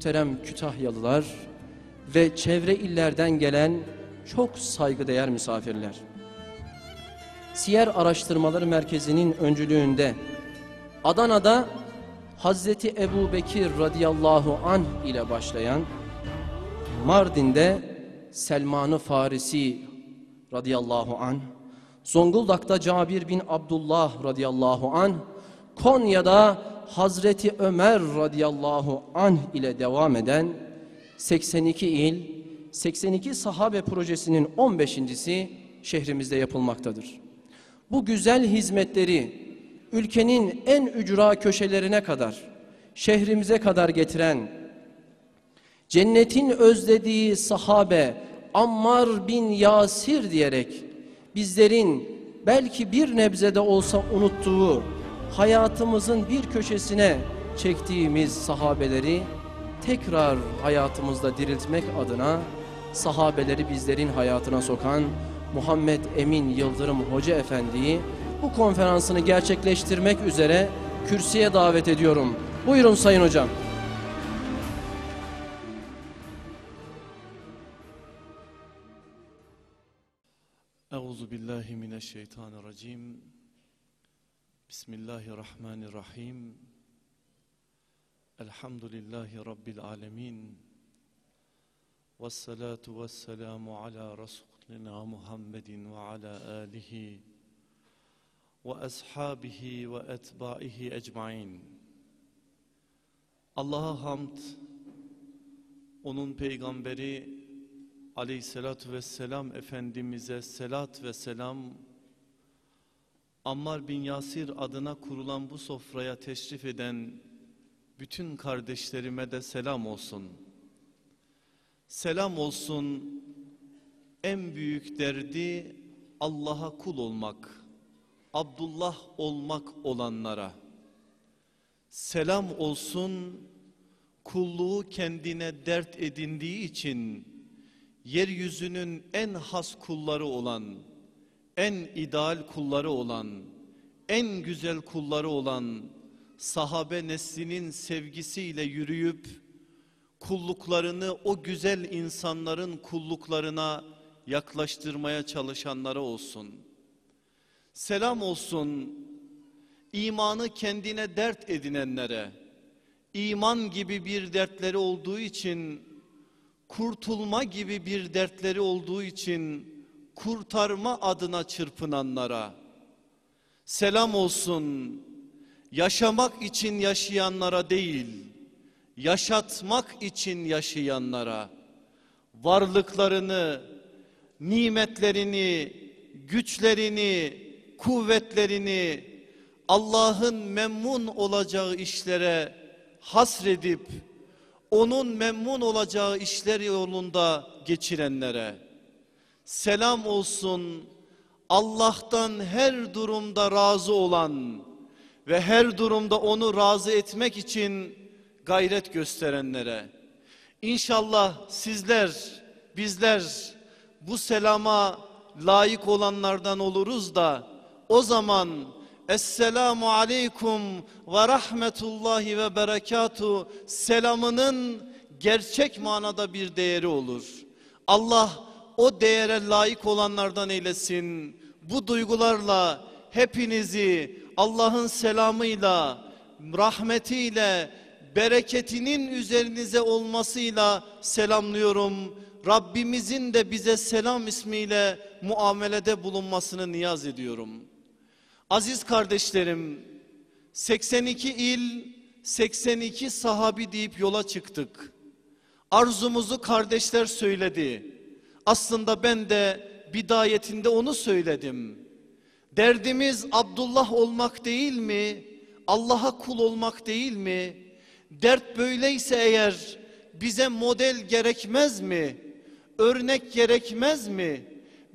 muhterem Kütahyalılar ve çevre illerden gelen çok saygıdeğer misafirler. Siyer Araştırmaları Merkezi'nin öncülüğünde Adana'da Hazreti Ebu Bekir radıyallahu anh ile başlayan Mardin'de Selman-ı Farisi radıyallahu anh Zonguldak'ta Cabir bin Abdullah radıyallahu anh Konya'da Hazreti Ömer radıyallahu anh ile devam eden 82 il, 82 sahabe projesinin 15.si şehrimizde yapılmaktadır. Bu güzel hizmetleri ülkenin en ücra köşelerine kadar, şehrimize kadar getiren, cennetin özlediği sahabe Ammar bin Yasir diyerek bizlerin belki bir nebzede olsa unuttuğu hayatımızın bir köşesine çektiğimiz sahabeleri tekrar hayatımızda diriltmek adına sahabeleri bizlerin hayatına sokan Muhammed Emin Yıldırım Hoca Efendi'yi bu konferansını gerçekleştirmek üzere kürsüye davet ediyorum. Buyurun Sayın Hocam. Euzu billahi mineşşeytanirracim. Bismillahirrahmanirrahim. Elhamdülillahi rabbil alamin. Ves salatu vesselamu ala rasulina Muhammedin ve ala alihi ve ashabihi ve etbaihi ecmaîn. Allah'a hamd, onun peygamberi Aleyhissalatu vesselam Efendimiz'e selat ve selam Ammar bin Yasir adına kurulan bu sofraya teşrif eden bütün kardeşlerime de selam olsun. Selam olsun en büyük derdi Allah'a kul olmak, Abdullah olmak olanlara. Selam olsun kulluğu kendine dert edindiği için yeryüzünün en has kulları olan, en ideal kulları olan, en güzel kulları olan sahabe neslinin sevgisiyle yürüyüp kulluklarını o güzel insanların kulluklarına yaklaştırmaya çalışanlara olsun. Selam olsun imanı kendine dert edinenlere, iman gibi bir dertleri olduğu için kurtulma gibi bir dertleri olduğu için kurtarma adına çırpınanlara. Selam olsun yaşamak için yaşayanlara değil yaşatmak için yaşayanlara. Varlıklarını nimetlerini güçlerini kuvvetlerini Allah'ın memnun olacağı işlere hasredip onun memnun olacağı işler yolunda geçirenlere selam olsun Allah'tan her durumda razı olan ve her durumda onu razı etmek için gayret gösterenlere İnşallah sizler bizler bu selama layık olanlardan oluruz da o zaman Esselamu aleykum ve rahmetullahi ve berekatu selamının gerçek manada bir değeri olur. Allah o değere layık olanlardan eylesin. Bu duygularla hepinizi Allah'ın selamıyla, rahmetiyle, bereketinin üzerinize olmasıyla selamlıyorum. Rabbimizin de bize selam ismiyle muamelede bulunmasını niyaz ediyorum.'' Aziz kardeşlerim 82 il 82 sahabi deyip yola çıktık. Arzumuzu kardeşler söyledi. Aslında ben de bidayetinde onu söyledim. Derdimiz Abdullah olmak değil mi? Allah'a kul olmak değil mi? Dert böyleyse eğer bize model gerekmez mi? Örnek gerekmez mi?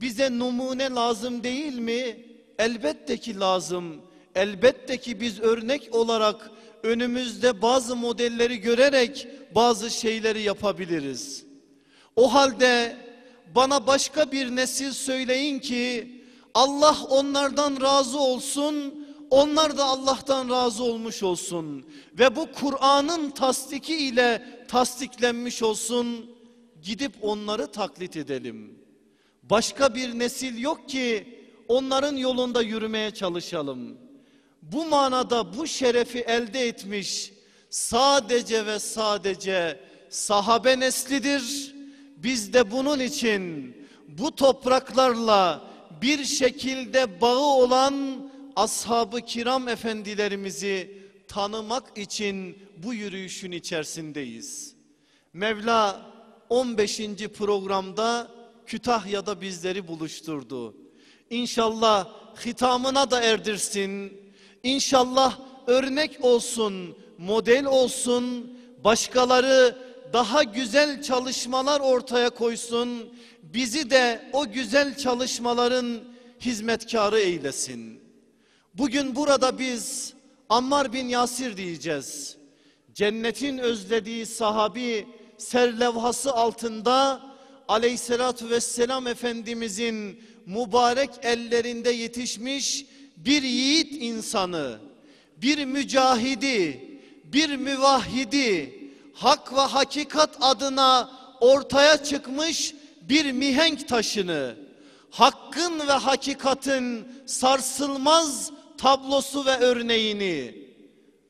Bize numune lazım değil mi? Elbette ki lazım. Elbette ki biz örnek olarak önümüzde bazı modelleri görerek bazı şeyleri yapabiliriz. O halde bana başka bir nesil söyleyin ki Allah onlardan razı olsun. Onlar da Allah'tan razı olmuş olsun ve bu Kur'an'ın tasdiki ile tasdiklenmiş olsun. Gidip onları taklit edelim. Başka bir nesil yok ki onların yolunda yürümeye çalışalım. Bu manada bu şerefi elde etmiş sadece ve sadece sahabe neslidir. Biz de bunun için bu topraklarla bir şekilde bağı olan ashab-ı kiram efendilerimizi tanımak için bu yürüyüşün içerisindeyiz. Mevla 15. programda Kütahya'da bizleri buluşturdu. İnşallah hitamına da erdirsin. İnşallah örnek olsun, model olsun. Başkaları daha güzel çalışmalar ortaya koysun. Bizi de o güzel çalışmaların hizmetkarı eylesin. Bugün burada biz Ammar bin Yasir diyeceğiz. Cennetin özlediği sahabi serlevhası altında aleyhissalatü vesselam Efendimizin mübarek ellerinde yetişmiş bir yiğit insanı, bir mücahidi, bir müvahhidi, hak ve hakikat adına ortaya çıkmış bir mihenk taşını, hakkın ve hakikatin sarsılmaz tablosu ve örneğini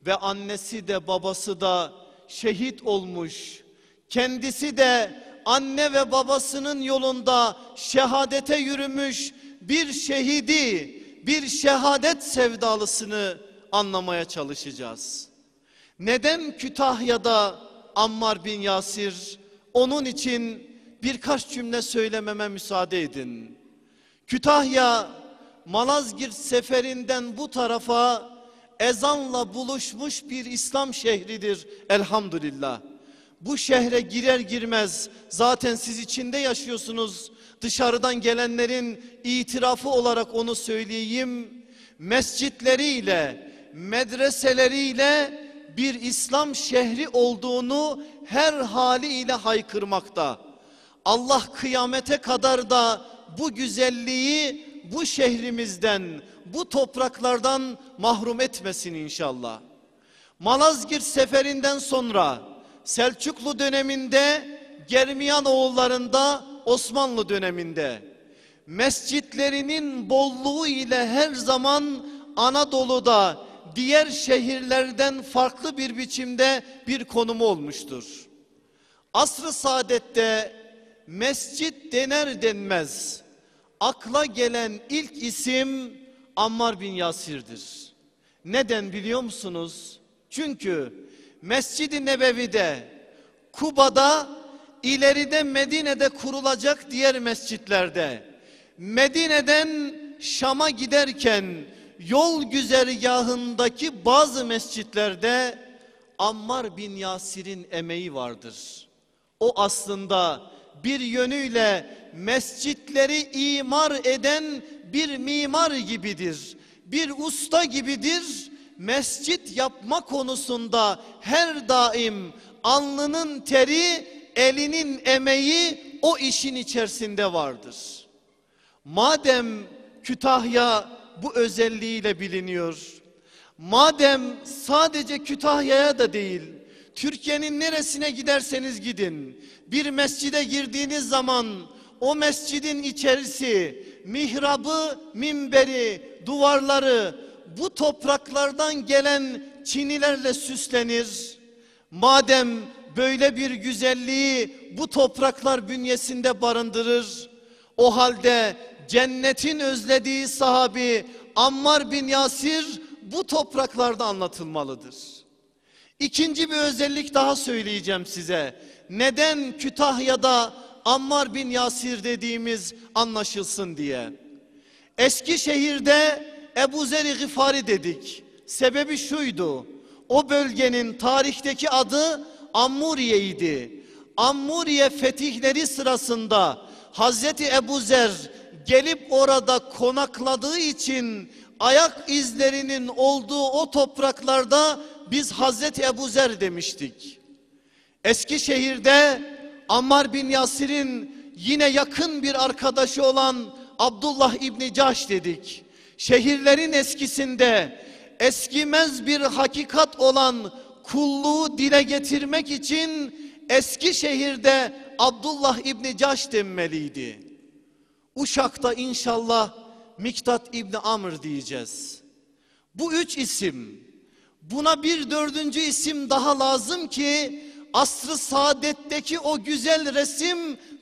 ve annesi de babası da şehit olmuş. Kendisi de anne ve babasının yolunda şehadete yürümüş bir şehidi, bir şehadet sevdalısını anlamaya çalışacağız. Neden Kütahya'da Ammar bin Yasir? Onun için birkaç cümle söylememe müsaade edin. Kütahya Malazgirt seferinden bu tarafa ezanla buluşmuş bir İslam şehridir elhamdülillah. Bu şehre girer girmez zaten siz içinde yaşıyorsunuz. Dışarıdan gelenlerin itirafı olarak onu söyleyeyim. Mescitleriyle, medreseleriyle bir İslam şehri olduğunu her haliyle haykırmakta. Allah kıyamete kadar da bu güzelliği bu şehrimizden, bu topraklardan mahrum etmesin inşallah. Malazgirt seferinden sonra Selçuklu döneminde, Germiyan oğullarında, Osmanlı döneminde mescitlerinin bolluğu ile her zaman Anadolu'da diğer şehirlerden farklı bir biçimde bir konumu olmuştur. Asr-ı saadette mescit dener denmez akla gelen ilk isim Ammar bin Yasir'dir. Neden biliyor musunuz? Çünkü Mescid-i Nebevi'de, Kuba'da, ileride Medine'de kurulacak diğer mescitlerde, Medine'den Şam'a giderken yol güzergahındaki bazı mescitlerde Ammar bin Yasir'in emeği vardır. O aslında bir yönüyle mescitleri imar eden bir mimar gibidir. Bir usta gibidir. Mescit yapma konusunda her daim alnının teri, elinin emeği o işin içerisinde vardır. Madem Kütahya bu özelliğiyle biliniyor. Madem sadece Kütahya'ya da değil, Türkiye'nin neresine giderseniz gidin. Bir mescide girdiğiniz zaman o mescidin içerisi, mihrabı, minberi, duvarları bu topraklardan gelen çinilerle süslenir. Madem böyle bir güzelliği bu topraklar bünyesinde barındırır, o halde cennetin özlediği sahabi Ammar bin Yasir bu topraklarda anlatılmalıdır. İkinci bir özellik daha söyleyeceğim size. Neden Kütahya'da Ammar bin Yasir dediğimiz anlaşılsın diye. Eskişehir'de Ebu Zer-i Gıfari dedik. Sebebi şuydu. O bölgenin tarihteki adı Ammuriye'ydi. Ammuriye fetihleri sırasında Hazreti Ebu Zer gelip orada konakladığı için ayak izlerinin olduğu o topraklarda biz Hazreti Ebu Zer demiştik. Eskişehir'de Ammar bin Yasir'in yine yakın bir arkadaşı olan Abdullah İbni Caş dedik. Şehirlerin eskisinde eskimez bir hakikat olan kulluğu dile getirmek için eski şehirde Abdullah İbni Caş denmeliydi. Uşak'ta inşallah Miktat İbni Amr diyeceğiz. Bu üç isim buna bir dördüncü isim daha lazım ki asrı saadetteki o güzel resim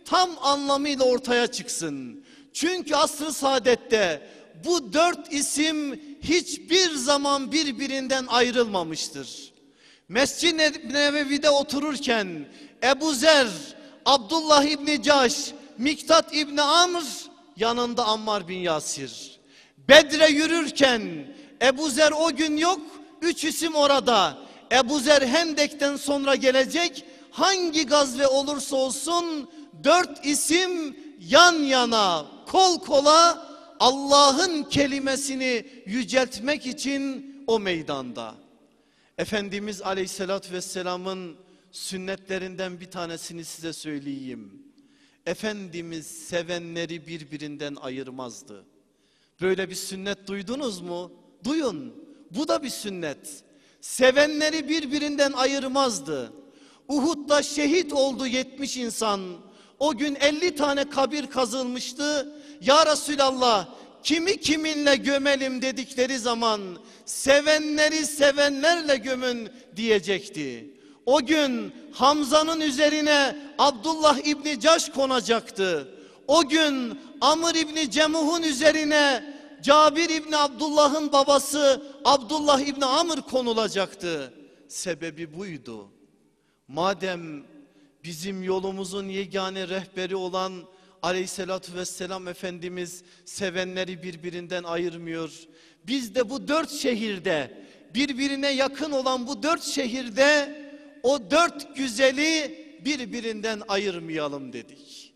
tam anlamıyla ortaya çıksın. Çünkü asrı saadette bu dört isim hiçbir zaman birbirinden ayrılmamıştır. Mescid-i Nebevi'de otururken Ebu Zer, Abdullah İbni Caş, Miktat İbni Amr yanında Ammar bin Yasir. Bedre yürürken Ebu Zer o gün yok, üç isim orada. Ebu Zer Hendek'ten sonra gelecek, hangi gazve olursa olsun dört isim yan yana, kol kola Allah'ın kelimesini yüceltmek için o meydanda. Efendimiz Aleyhisselatü Vesselam'ın sünnetlerinden bir tanesini size söyleyeyim. Efendimiz sevenleri birbirinden ayırmazdı. Böyle bir sünnet duydunuz mu? Duyun. Bu da bir sünnet. Sevenleri birbirinden ayırmazdı. Uhud'da şehit oldu 70 insan. O gün 50 tane kabir kazılmıştı. Ya Resulallah kimi kiminle gömelim dedikleri zaman sevenleri sevenlerle gömün diyecekti. O gün Hamza'nın üzerine Abdullah İbni Caş konacaktı. O gün Amr İbni Cemuh'un üzerine Cabir İbni Abdullah'ın babası Abdullah İbni Amr konulacaktı. Sebebi buydu. Madem bizim yolumuzun yegane rehberi olan Aleyhisselatü Vesselam Efendimiz sevenleri birbirinden ayırmıyor. Biz de bu dört şehirde birbirine yakın olan bu dört şehirde o dört güzeli birbirinden ayırmayalım dedik.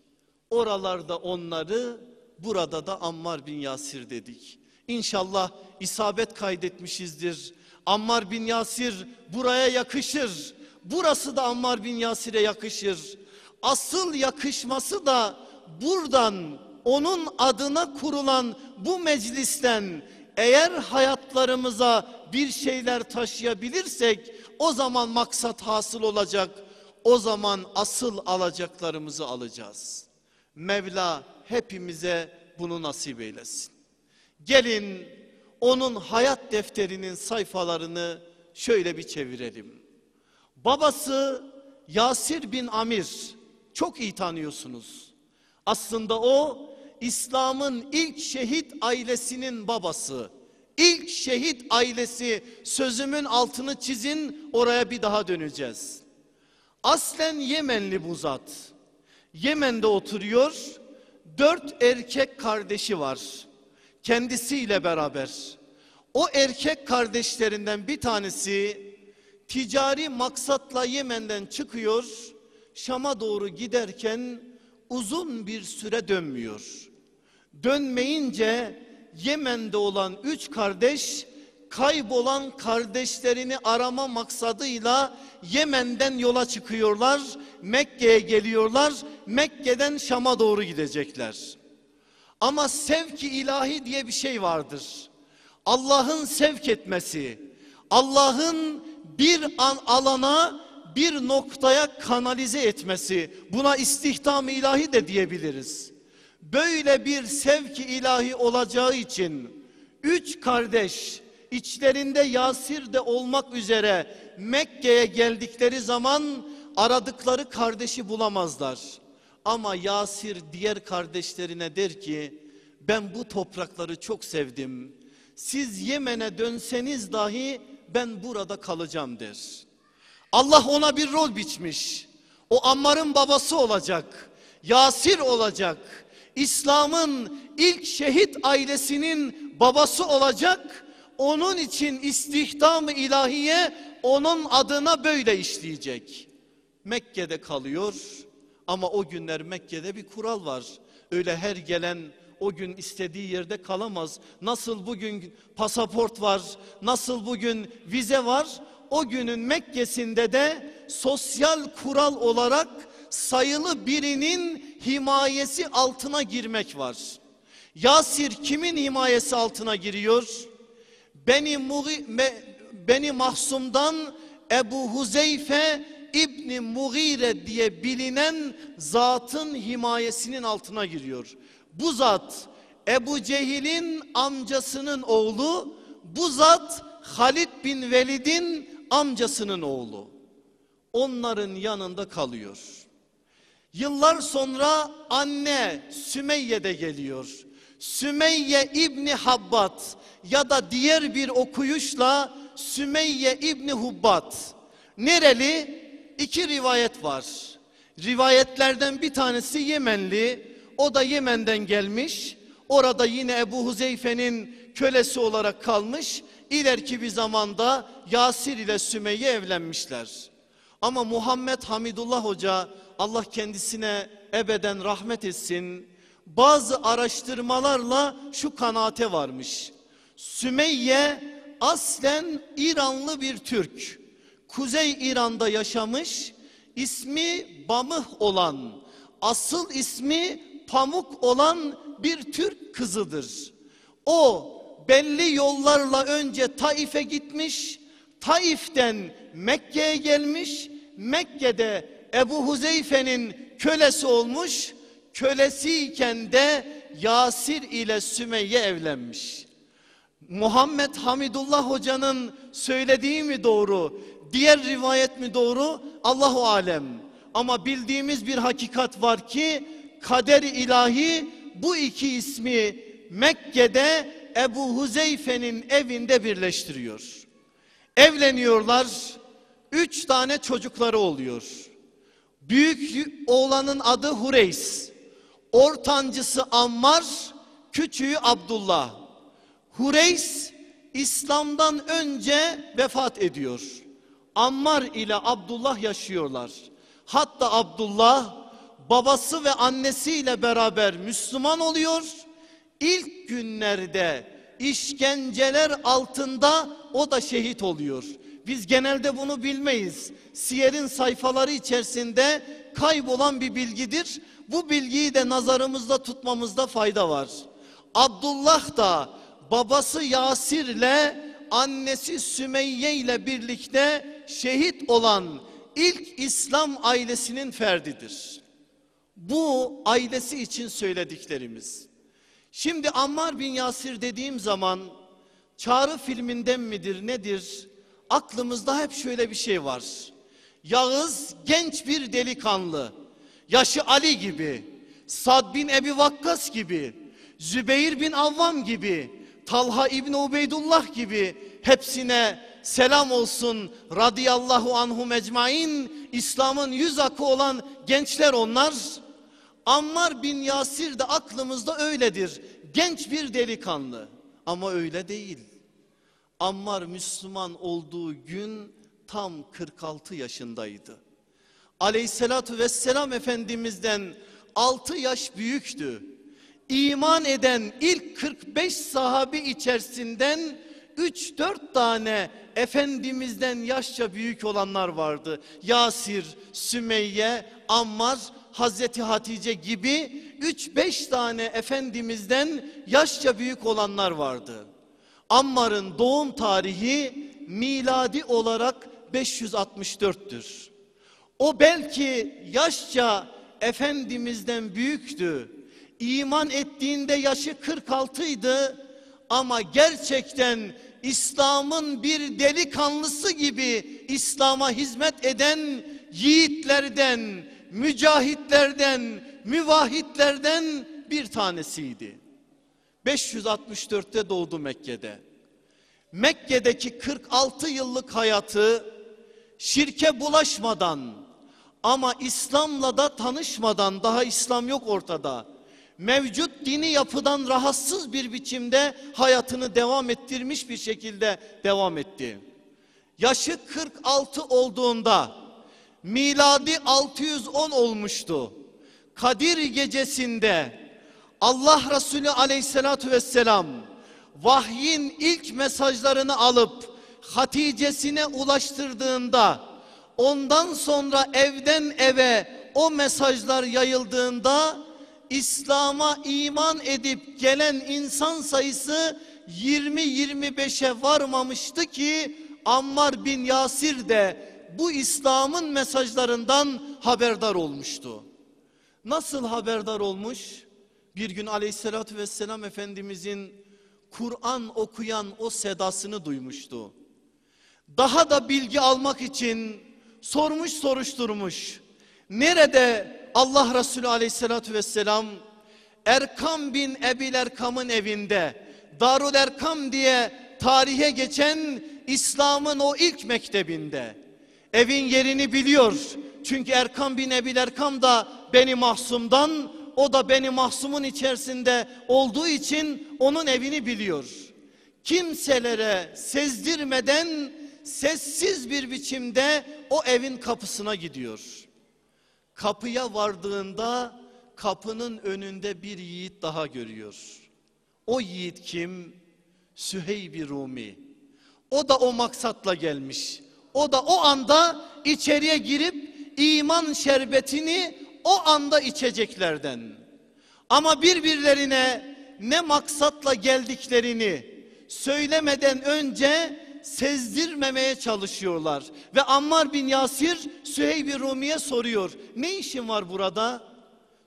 Oralarda onları burada da Ammar bin Yasir dedik. İnşallah isabet kaydetmişizdir. Ammar bin Yasir buraya yakışır. Burası da Ammar bin Yasir'e yakışır. Asıl yakışması da buradan onun adına kurulan bu meclisten eğer hayatlarımıza bir şeyler taşıyabilirsek o zaman maksat hasıl olacak. O zaman asıl alacaklarımızı alacağız. Mevla hepimize bunu nasip eylesin. Gelin onun hayat defterinin sayfalarını şöyle bir çevirelim. Babası Yasir bin Amir çok iyi tanıyorsunuz. Aslında o İslam'ın ilk şehit ailesinin babası. İlk şehit ailesi sözümün altını çizin oraya bir daha döneceğiz. Aslen Yemenli bu zat. Yemen'de oturuyor. Dört erkek kardeşi var. Kendisiyle beraber. O erkek kardeşlerinden bir tanesi ticari maksatla Yemen'den çıkıyor. Şam'a doğru giderken uzun bir süre dönmüyor. Dönmeyince Yemen'de olan üç kardeş kaybolan kardeşlerini arama maksadıyla Yemen'den yola çıkıyorlar. Mekke'ye geliyorlar. Mekke'den Şam'a doğru gidecekler. Ama sevki ilahi diye bir şey vardır. Allah'ın sevk etmesi, Allah'ın bir an alana bir noktaya kanalize etmesi buna istihdam ilahi de diyebiliriz. Böyle bir sevki ilahi olacağı için üç kardeş içlerinde Yasir de olmak üzere Mekke'ye geldikleri zaman aradıkları kardeşi bulamazlar. Ama Yasir diğer kardeşlerine der ki ben bu toprakları çok sevdim. Siz Yemen'e dönseniz dahi ben burada kalacağım der. Allah ona bir rol biçmiş. O Ammar'ın babası olacak. Yasir olacak. İslam'ın ilk şehit ailesinin babası olacak. Onun için istihdam ilahiye onun adına böyle işleyecek. Mekke'de kalıyor ama o günler Mekke'de bir kural var. Öyle her gelen o gün istediği yerde kalamaz. Nasıl bugün pasaport var, nasıl bugün vize var, o günün Mekke'sinde de sosyal kural olarak sayılı birinin himayesi altına girmek var. Yasir kimin himayesi altına giriyor? Beni, Mugi, Me, Beni Mahsum'dan Ebu Huzeyfe İbni Mughire diye bilinen zatın himayesinin altına giriyor. Bu zat Ebu Cehil'in amcasının oğlu, bu zat Halid bin Velid'in amcasının oğlu. Onların yanında kalıyor. Yıllar sonra anne Sümeyye de geliyor. Sümeyye İbni Habbat ya da diğer bir okuyuşla Sümeyye İbni Hubbat. Nereli? İki rivayet var. Rivayetlerden bir tanesi Yemenli. O da Yemen'den gelmiş. Orada yine Ebu Huzeyfe'nin kölesi olarak kalmış. İleriki bir zamanda Yasir ile Sümeyye evlenmişler. Ama Muhammed Hamidullah Hoca Allah kendisine ebeden rahmet etsin. Bazı araştırmalarla şu kanaate varmış. Sümeyye aslen İranlı bir Türk. Kuzey İran'da yaşamış. İsmi Bamıh olan, asıl ismi Pamuk olan bir Türk kızıdır. O belli yollarla önce Taif'e gitmiş. Taif'ten Mekke'ye gelmiş. Mekke'de Ebu Huzeyfe'nin kölesi olmuş. Kölesiyken de Yasir ile Sümeyye evlenmiş. Muhammed Hamidullah hocanın söylediği mi doğru? Diğer rivayet mi doğru? Allahu alem. Ama bildiğimiz bir hakikat var ki kader ilahi bu iki ismi Mekke'de Ebu Huzeyfe'nin evinde birleştiriyor. Evleniyorlar. Üç tane çocukları oluyor. Büyük oğlanın adı Hureys. Ortancısı Ammar, küçüğü Abdullah. Hureys İslam'dan önce vefat ediyor. Ammar ile Abdullah yaşıyorlar. Hatta Abdullah babası ve annesiyle beraber Müslüman oluyor. İlk günlerde işkenceler altında o da şehit oluyor. Biz genelde bunu bilmeyiz. Siyer'in sayfaları içerisinde kaybolan bir bilgidir. Bu bilgiyi de nazarımızda tutmamızda fayda var. Abdullah da babası Yasir ile annesi Sümeyye ile birlikte şehit olan ilk İslam ailesinin ferdidir. Bu ailesi için söylediklerimiz. Şimdi Ammar bin Yasir dediğim zaman Çağrı filminden midir nedir? Aklımızda hep şöyle bir şey var. Yağız genç bir delikanlı. Yaşı Ali gibi, Sad bin Ebi Vakkas gibi, Zübeyir bin Avvam gibi, Talha İbni Ubeydullah gibi hepsine selam olsun radıyallahu anhu mecmain İslam'ın yüz akı olan gençler onlar. Ammar bin Yasir de aklımızda öyledir. Genç bir delikanlı ama öyle değil. Ammar Müslüman olduğu gün tam 46 yaşındaydı. Aleyhissalatu vesselam Efendimiz'den 6 yaş büyüktü. İman eden ilk 45 sahabi içerisinden 3-4 tane Efendimiz'den yaşça büyük olanlar vardı. Yasir, Sümeyye, Ammar, Hazreti Hatice gibi 3-5 tane Efendimiz'den yaşça büyük olanlar vardı. Ammar'ın doğum tarihi miladi olarak 564'tür. O belki yaşça Efendimiz'den büyüktü. İman ettiğinde yaşı 46 idi ama gerçekten İslam'ın bir delikanlısı gibi İslam'a hizmet eden yiğitlerden, mücahitlerden, müvahitlerden bir tanesiydi. 564'te doğdu Mekke'de. Mekke'deki 46 yıllık hayatı şirke bulaşmadan ama İslam'la da tanışmadan daha İslam yok ortada. Mevcut dini yapıdan rahatsız bir biçimde hayatını devam ettirmiş bir şekilde devam etti. Yaşı 46 olduğunda miladi 610 olmuştu. Kadir gecesinde Allah Resulü aleyhissalatü vesselam vahyin ilk mesajlarını alıp Hatice'sine ulaştırdığında ondan sonra evden eve o mesajlar yayıldığında İslam'a iman edip gelen insan sayısı 20-25'e varmamıştı ki Ammar bin Yasir de bu İslam'ın mesajlarından haberdar olmuştu. Nasıl haberdar olmuş? Bir gün aleyhissalatü vesselam Efendimizin Kur'an okuyan o sedasını duymuştu. Daha da bilgi almak için sormuş soruşturmuş. Nerede Allah Resulü aleyhissalatü vesselam Erkam bin Ebil Erkam'ın evinde Darul Erkam diye tarihe geçen İslam'ın o ilk mektebinde evin yerini biliyor. Çünkü Erkam bin Ebil Erkam da beni mahsumdan o da beni mahsumun içerisinde olduğu için onun evini biliyor. Kimselere sezdirmeden sessiz bir biçimde o evin kapısına gidiyor. Kapıya vardığında kapının önünde bir yiğit daha görüyor. O yiğit kim? Süheyb Rumi. O da o maksatla gelmiş. O da o anda içeriye girip iman şerbetini o anda içeceklerden. Ama birbirlerine ne maksatla geldiklerini söylemeden önce sezdirmemeye çalışıyorlar. Ve Ammar bin Yasir Süheyb Rumi'ye soruyor. Ne işin var burada?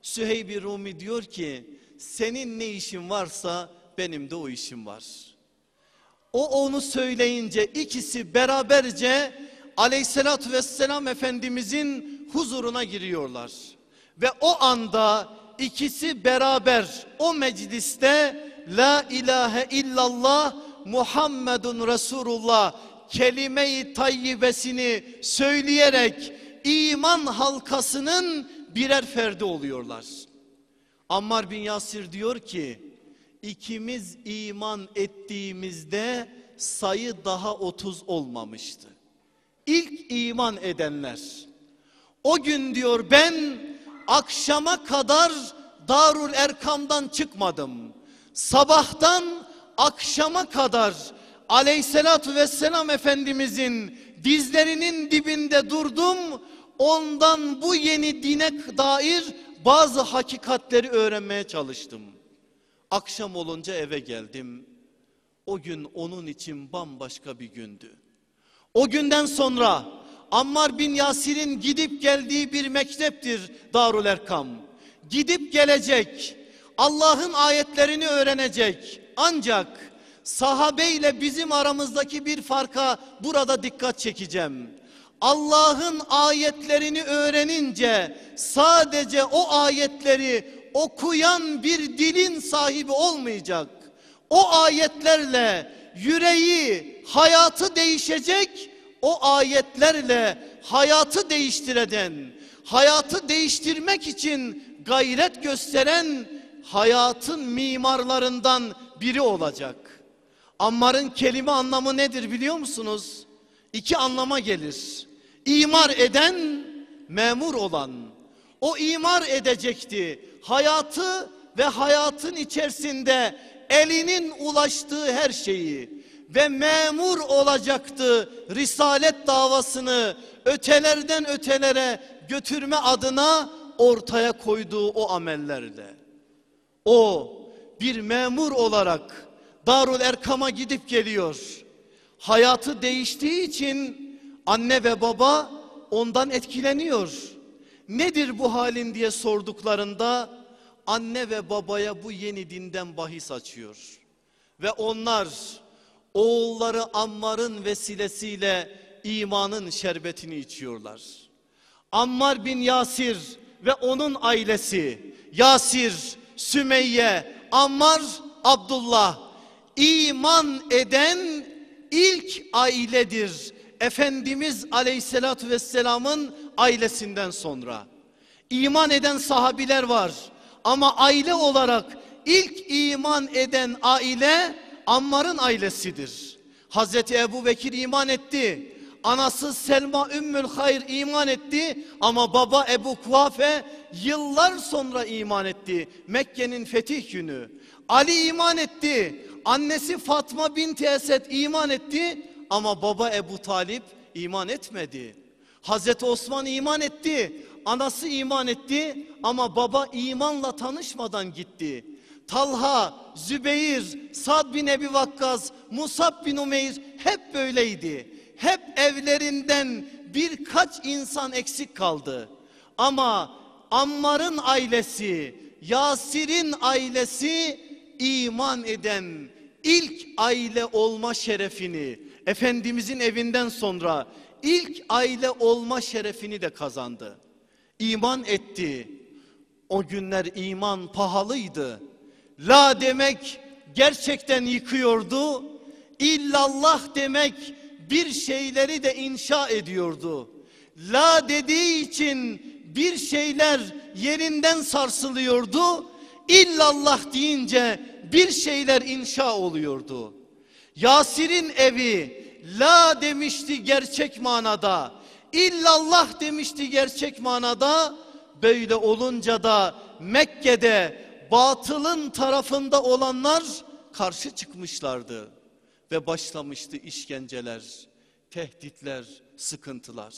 Süheyb Rumi diyor ki senin ne işin varsa benim de o işim var. O onu söyleyince ikisi beraberce aleyhissalatü vesselam Efendimizin huzuruna giriyorlar. Ve o anda ikisi beraber o mecliste La ilahe illallah Muhammedun Resulullah kelime-i tayyibesini söyleyerek iman halkasının birer ferdi oluyorlar. Ammar bin Yasir diyor ki ikimiz iman ettiğimizde sayı daha 30 olmamıştı. İlk iman edenler. O gün diyor ben akşama kadar Darul Erkam'dan çıkmadım. Sabahtan akşama kadar Aleyhisselatü Vesselam Efendimizin dizlerinin dibinde durdum. Ondan bu yeni dine dair bazı hakikatleri öğrenmeye çalıştım. Akşam olunca eve geldim. O gün onun için bambaşka bir gündü. O günden sonra Ammar bin Yasir'in gidip geldiği bir mekteptir Darul Erkam. Gidip gelecek, Allah'ın ayetlerini öğrenecek. Ancak sahabeyle bizim aramızdaki bir farka burada dikkat çekeceğim. Allah'ın ayetlerini öğrenince sadece o ayetleri okuyan bir dilin sahibi olmayacak. O ayetlerle yüreği, hayatı değişecek. O ayetlerle hayatı değiştireden, hayatı değiştirmek için gayret gösteren hayatın mimarlarından biri olacak. Ammar'ın kelime anlamı nedir biliyor musunuz? İki anlama gelir. İmar eden, memur olan. O imar edecekti. Hayatı ve hayatın içerisinde elinin ulaştığı her şeyi ve memur olacaktı risalet davasını ötelerden ötelere götürme adına ortaya koyduğu o amellerle. O bir memur olarak Darul Erkam'a gidip geliyor. Hayatı değiştiği için anne ve baba ondan etkileniyor. Nedir bu halin diye sorduklarında anne ve babaya bu yeni dinden bahis açıyor. Ve onlar oğulları Ammar'ın vesilesiyle imanın şerbetini içiyorlar. Ammar bin Yasir ve onun ailesi Yasir, Sümeyye, Ammar, Abdullah iman eden ilk ailedir. Efendimiz Aleyhisselatü Vesselam'ın ailesinden sonra. İman eden sahabiler var ama aile olarak ilk iman eden aile Ammar'ın ailesidir. Hazreti Ebu Bekir iman etti. Anası Selma Ümmül Hayr iman etti ama baba Ebu Kuhafe yıllar sonra iman etti. Mekke'nin fetih günü. Ali iman etti. Annesi Fatma binti Esed iman etti ama baba Ebu Talip iman etmedi. Hazreti Osman iman etti. Anası iman etti ama baba imanla tanışmadan gitti. Talha, Zübeyir, Sad bin Ebi Vakkas, Musab bin Umeyr hep böyleydi. Hep evlerinden birkaç insan eksik kaldı. Ama Ammar'ın ailesi, Yasir'in ailesi iman eden ilk aile olma şerefini Efendimizin evinden sonra ilk aile olma şerefini de kazandı. İman etti. O günler iman pahalıydı. La demek gerçekten yıkıyordu. İllallah demek bir şeyleri de inşa ediyordu. La dediği için bir şeyler yerinden sarsılıyordu. İllallah deyince bir şeyler inşa oluyordu. Yasir'in evi la demişti gerçek manada. İllallah demişti gerçek manada. Böyle olunca da Mekke'de batılın tarafında olanlar karşı çıkmışlardı. Ve başlamıştı işkenceler, tehditler, sıkıntılar.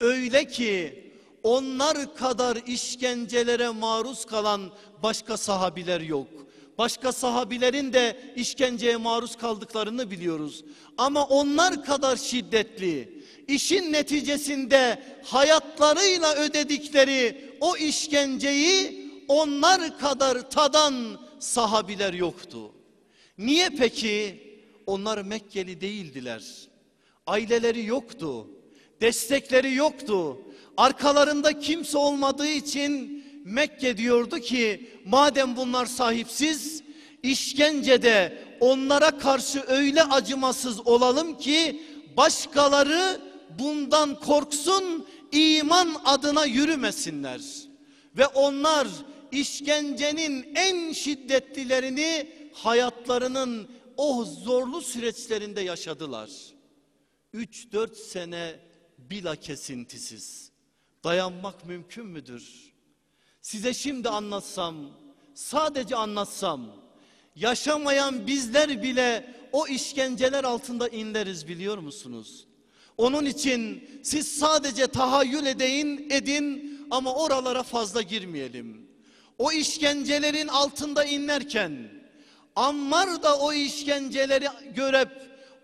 Öyle ki onlar kadar işkencelere maruz kalan başka sahabiler yok. Başka sahabilerin de işkenceye maruz kaldıklarını biliyoruz. Ama onlar kadar şiddetli, işin neticesinde hayatlarıyla ödedikleri o işkenceyi onlar kadar tadan sahabiler yoktu. Niye peki? Onlar Mekkeli değildiler. Aileleri yoktu. Destekleri yoktu. Arkalarında kimse olmadığı için Mekke diyordu ki madem bunlar sahipsiz işkencede onlara karşı öyle acımasız olalım ki başkaları bundan korksun iman adına yürümesinler. Ve onlar işkencenin en şiddetlilerini hayatlarının o zorlu süreçlerinde yaşadılar. 3-4 sene bila kesintisiz. Dayanmak mümkün müdür? Size şimdi anlatsam, sadece anlatsam, yaşamayan bizler bile o işkenceler altında inleriz biliyor musunuz? Onun için siz sadece tahayyül edin, edin ama oralara fazla girmeyelim. O işkencelerin altında inlerken Ammar da o işkenceleri görüp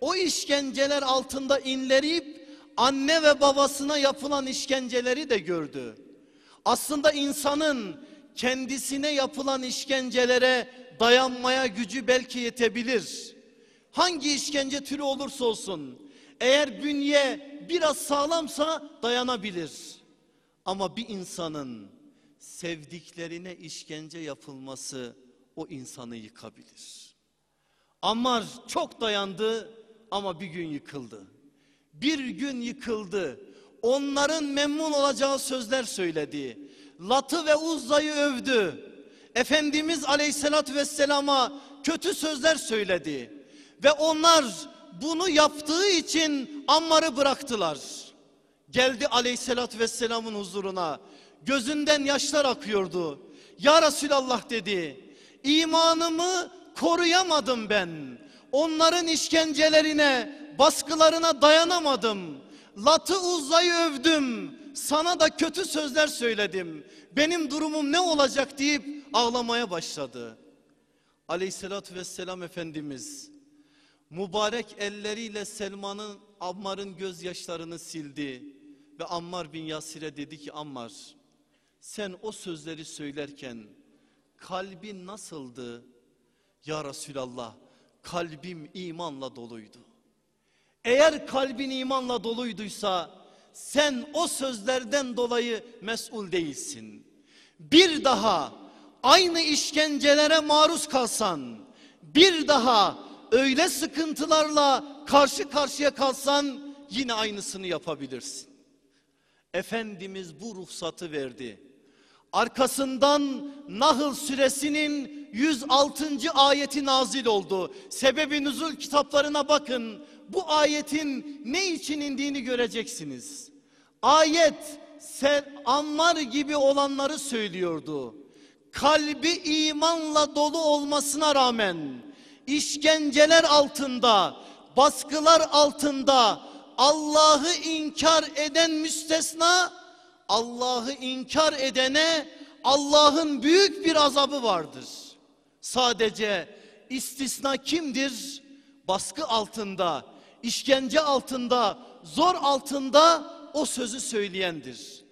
o işkenceler altında inlerip anne ve babasına yapılan işkenceleri de gördü. Aslında insanın kendisine yapılan işkencelere dayanmaya gücü belki yetebilir. Hangi işkence türü olursa olsun eğer bünye biraz sağlamsa dayanabilir. Ama bir insanın sevdiklerine işkence yapılması o insanı yıkabilir. Ammar çok dayandı ama bir gün yıkıldı. Bir gün yıkıldı. Onların memnun olacağı sözler söyledi. Lat'ı ve Uzza'yı övdü. Efendimiz Aleyhisselatü Vesselam'a kötü sözler söyledi. Ve onlar bunu yaptığı için Ammar'ı bıraktılar. Geldi Aleyhisselatü Vesselam'ın huzuruna. Gözünden yaşlar akıyordu. Ya Resulallah dedi. İmanımı koruyamadım ben. Onların işkencelerine, baskılarına dayanamadım. Lat'ı Uzza'yı övdüm. Sana da kötü sözler söyledim. Benim durumum ne olacak deyip ağlamaya başladı. Aleyhissalatü vesselam Efendimiz mübarek elleriyle Selman'ın Ammar'ın gözyaşlarını sildi. Ve Ammar bin Yasir'e dedi ki Ammar sen o sözleri söylerken kalbin nasıldı? Ya Resulallah kalbim imanla doluydu. Eğer kalbin imanla doluyduysa sen o sözlerden dolayı mesul değilsin. Bir daha aynı işkencelere maruz kalsan, bir daha öyle sıkıntılarla karşı karşıya kalsan yine aynısını yapabilirsin. Efendimiz bu ruhsatı verdi. Arkasından Nahl suresinin 106. ayeti nazil oldu. Sebebi nüzul kitaplarına bakın. Bu ayetin ne için indiğini göreceksiniz. Ayet Ammar gibi olanları söylüyordu. Kalbi imanla dolu olmasına rağmen işkenceler altında, baskılar altında Allah'ı inkar eden müstesna, Allah'ı inkar edene Allah'ın büyük bir azabı vardır. Sadece istisna kimdir? Baskı altında, işkence altında, zor altında o sözü söyleyendir.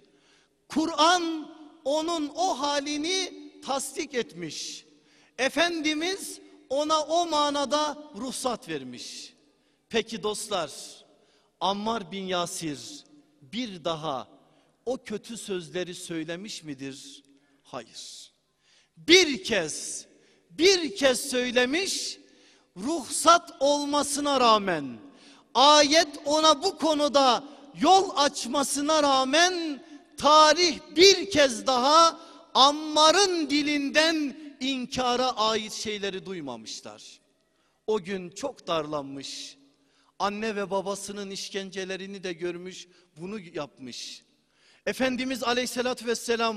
Kur'an onun o halini tasdik etmiş. Efendimiz ona o manada ruhsat vermiş. Peki dostlar, Ammar bin Yasir bir daha o kötü sözleri söylemiş midir? Hayır. Bir kez, bir kez söylemiş, ruhsat olmasına rağmen, ayet ona bu konuda yol açmasına rağmen, tarih bir kez daha Ammar'ın dilinden inkara ait şeyleri duymamışlar. O gün çok darlanmış. Anne ve babasının işkencelerini de görmüş, bunu yapmış. Efendimiz aleyhissalatü vesselam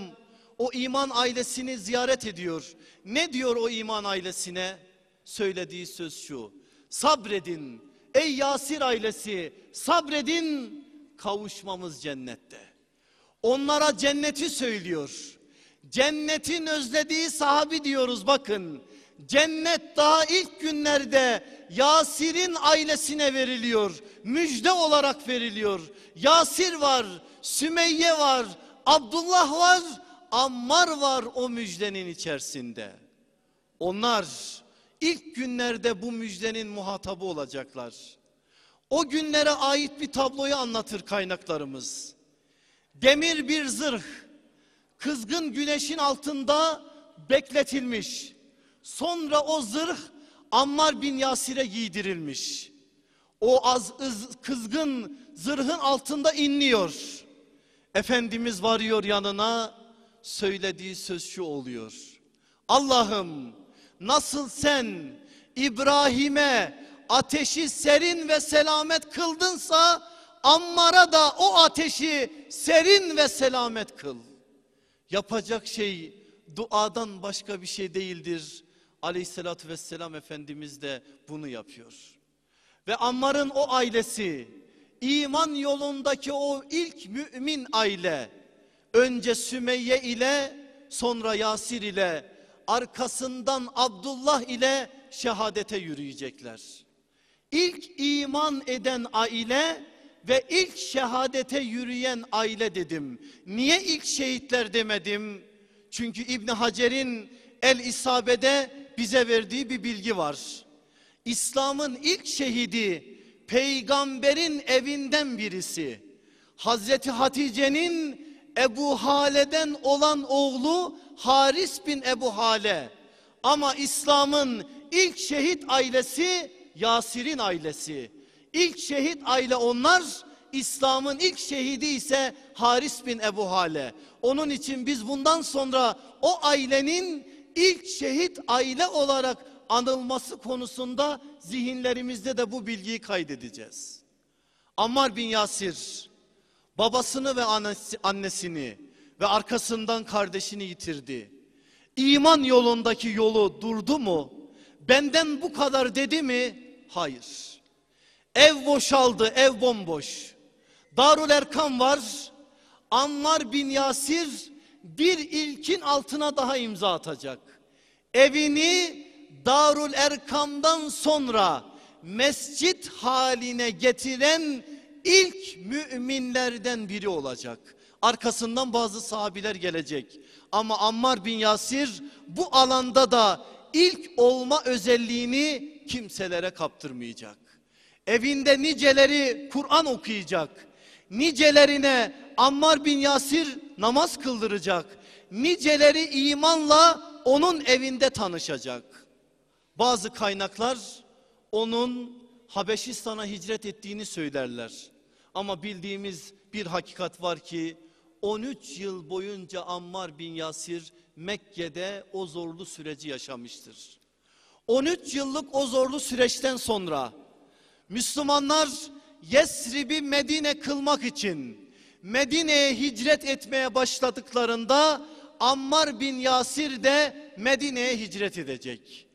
o iman ailesini ziyaret ediyor. Ne diyor o iman ailesine? Söylediği söz şu. Sabredin ey Yasir ailesi sabredin kavuşmamız cennette. Onlara cenneti söylüyor. Cennetin özlediği sahabi diyoruz bakın. Cennet daha ilk günlerde Yasir'in ailesine veriliyor. Müjde olarak veriliyor. Yasir var, Sümeyye var, Abdullah var, Ammar var o müjdenin içerisinde. Onlar ilk günlerde bu müjdenin muhatabı olacaklar. O günlere ait bir tabloyu anlatır kaynaklarımız. Demir bir zırh, kızgın güneşin altında bekletilmiş. Sonra o zırh Ammar bin Yasir'e giydirilmiş. O az ız- kızgın zırhın altında inliyor. Efendimiz varıyor yanına söylediği söz şu oluyor. Allah'ım nasıl sen İbrahim'e ateşi serin ve selamet kıldınsa Ammar'a da o ateşi serin ve selamet kıl. Yapacak şey duadan başka bir şey değildir. Aleyhissalatü vesselam Efendimiz de bunu yapıyor. Ve Ammar'ın o ailesi iman yolundaki o ilk mümin aile önce Sümeyye ile sonra Yasir ile arkasından Abdullah ile şehadete yürüyecekler. İlk iman eden aile ve ilk şehadete yürüyen aile dedim. Niye ilk şehitler demedim? Çünkü İbn Hacer'in El İsabe'de bize verdiği bir bilgi var. İslam'ın ilk şehidi peygamberin evinden birisi. Hazreti Hatice'nin Ebu Hale'den olan oğlu Haris bin Ebu Hale. Ama İslam'ın ilk şehit ailesi Yasir'in ailesi. İlk şehit aile onlar. İslam'ın ilk şehidi ise Haris bin Ebu Hale. Onun için biz bundan sonra o ailenin ilk şehit aile olarak anılması konusunda zihinlerimizde de bu bilgiyi kaydedeceğiz. Ammar bin Yasir babasını ve annesi- annesini ve arkasından kardeşini yitirdi. İman yolundaki yolu durdu mu? Benden bu kadar dedi mi? Hayır. Ev boşaldı, ev bomboş. Darul Erkam var. Ammar bin Yasir bir ilkin altına daha imza atacak. Evini Darul Erkam'dan sonra mescit haline getiren ilk müminlerden biri olacak. Arkasından bazı sahabiler gelecek. Ama Ammar bin Yasir bu alanda da ilk olma özelliğini kimselere kaptırmayacak. Evinde niceleri Kur'an okuyacak. Nicelerine Ammar bin Yasir namaz kıldıracak. Niceleri imanla onun evinde tanışacak. Bazı kaynaklar onun Habeşistan'a hicret ettiğini söylerler. Ama bildiğimiz bir hakikat var ki 13 yıl boyunca Ammar bin Yasir Mekke'de o zorlu süreci yaşamıştır. 13 yıllık o zorlu süreçten sonra Müslümanlar Yesrib'i Medine kılmak için Medine'ye hicret etmeye başladıklarında Ammar bin Yasir de Medine'ye hicret edecek.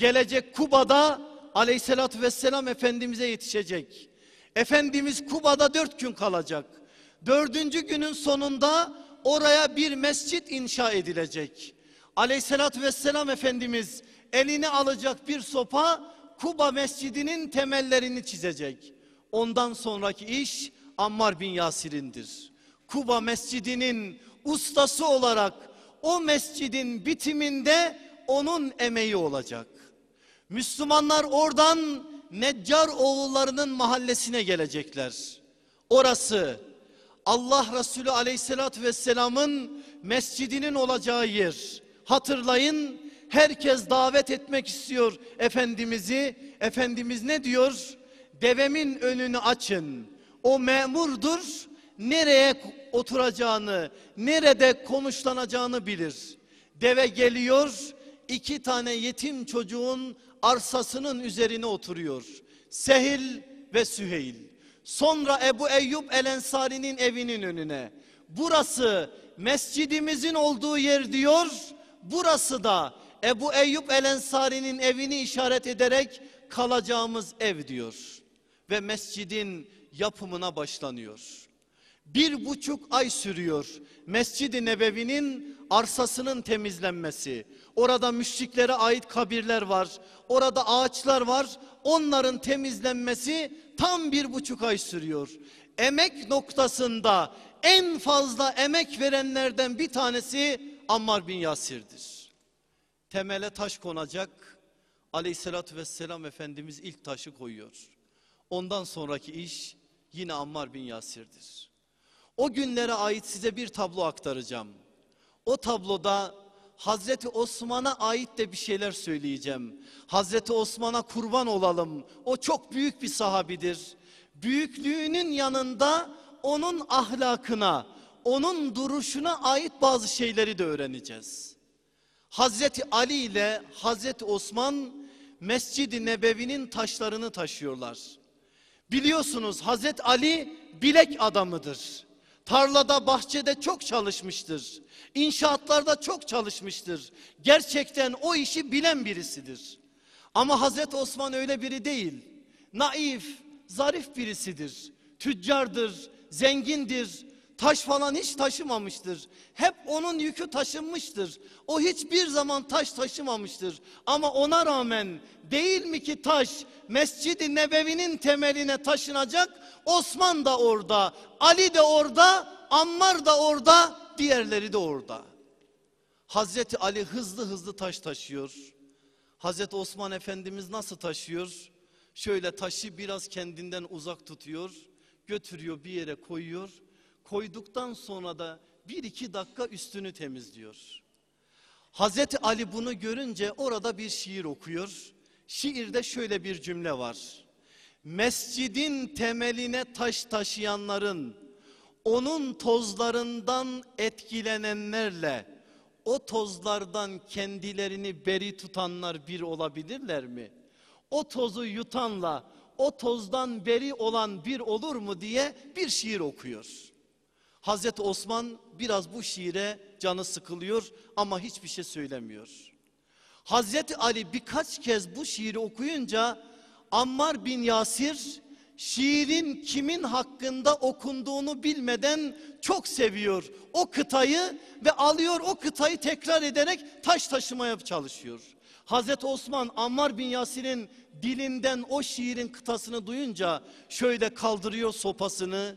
Gelecek Kuba'da aleyhissalatü vesselam Efendimiz'e yetişecek. Efendimiz Kuba'da dört gün kalacak. Dördüncü günün sonunda oraya bir mescit inşa edilecek. Aleyhissalatü vesselam Efendimiz eline alacak bir sopa Kuba mescidinin temellerini çizecek. Ondan sonraki iş Ammar bin Yasir'indir. Kuba mescidinin ustası olarak o mescidin bitiminde onun emeği olacak. Müslümanlar oradan Neccar oğullarının mahallesine gelecekler. Orası Allah Resulü aleyhissalatü vesselamın mescidinin olacağı yer. Hatırlayın herkes davet etmek istiyor Efendimiz'i. Efendimiz ne diyor? Devemin önünü açın. O memurdur. Nereye oturacağını, nerede konuşlanacağını bilir. Deve geliyor, iki tane yetim çocuğun arsasının üzerine oturuyor. Sehil ve Süheyl. Sonra Ebu Eyyub El Ensari'nin evinin önüne. Burası mescidimizin olduğu yer diyor. Burası da Ebu Eyyub El Ensari'nin evini işaret ederek kalacağımız ev diyor. Ve mescidin yapımına başlanıyor. Bir buçuk ay sürüyor Mescid-i Nebevi'nin arsasının temizlenmesi. Orada müşriklere ait kabirler var. Orada ağaçlar var. Onların temizlenmesi tam bir buçuk ay sürüyor. Emek noktasında en fazla emek verenlerden bir tanesi Ammar bin Yasir'dir. Temele taş konacak. Aleyhissalatü vesselam Efendimiz ilk taşı koyuyor. Ondan sonraki iş yine Ammar bin Yasir'dir. O günlere ait size bir tablo aktaracağım. O tabloda Hazreti Osman'a ait de bir şeyler söyleyeceğim. Hazreti Osman'a kurban olalım. O çok büyük bir sahabidir. Büyüklüğünün yanında onun ahlakına, onun duruşuna ait bazı şeyleri de öğreneceğiz. Hazreti Ali ile Hazreti Osman Mescid-i Nebevi'nin taşlarını taşıyorlar. Biliyorsunuz Hazreti Ali bilek adamıdır. Tarlada, bahçede çok çalışmıştır. İnşaatlarda çok çalışmıştır. Gerçekten o işi bilen birisidir. Ama Hazreti Osman öyle biri değil. Naif, zarif birisidir. Tüccardır, zengindir. Taş falan hiç taşımamıştır. Hep onun yükü taşınmıştır. O hiçbir zaman taş taşımamıştır. Ama ona rağmen değil mi ki taş Mescid-i Nebevi'nin temeline taşınacak? Osman da orada, Ali de orada, Ammar da orada, diğerleri de orada. Hazreti Ali hızlı hızlı taş taşıyor. Hazreti Osman Efendimiz nasıl taşıyor? Şöyle taşı biraz kendinden uzak tutuyor, götürüyor bir yere koyuyor. Koyduktan sonra da bir iki dakika üstünü temizliyor. Hazreti Ali bunu görünce orada bir şiir okuyor. Şiirde şöyle bir cümle var. Mescidin temeline taş taşıyanların, onun tozlarından etkilenenlerle, o tozlardan kendilerini beri tutanlar bir olabilirler mi? O tozu yutanla, o tozdan beri olan bir olur mu diye bir şiir okuyor. Hazreti Osman biraz bu şiire canı sıkılıyor ama hiçbir şey söylemiyor. Hazreti Ali birkaç kez bu şiiri okuyunca Ammar bin Yasir şiirin kimin hakkında okunduğunu bilmeden çok seviyor o kıtayı ve alıyor o kıtayı tekrar ederek taş taşımaya çalışıyor. Hazreti Osman Ammar bin Yasir'in dilinden o şiirin kıtasını duyunca şöyle kaldırıyor sopasını.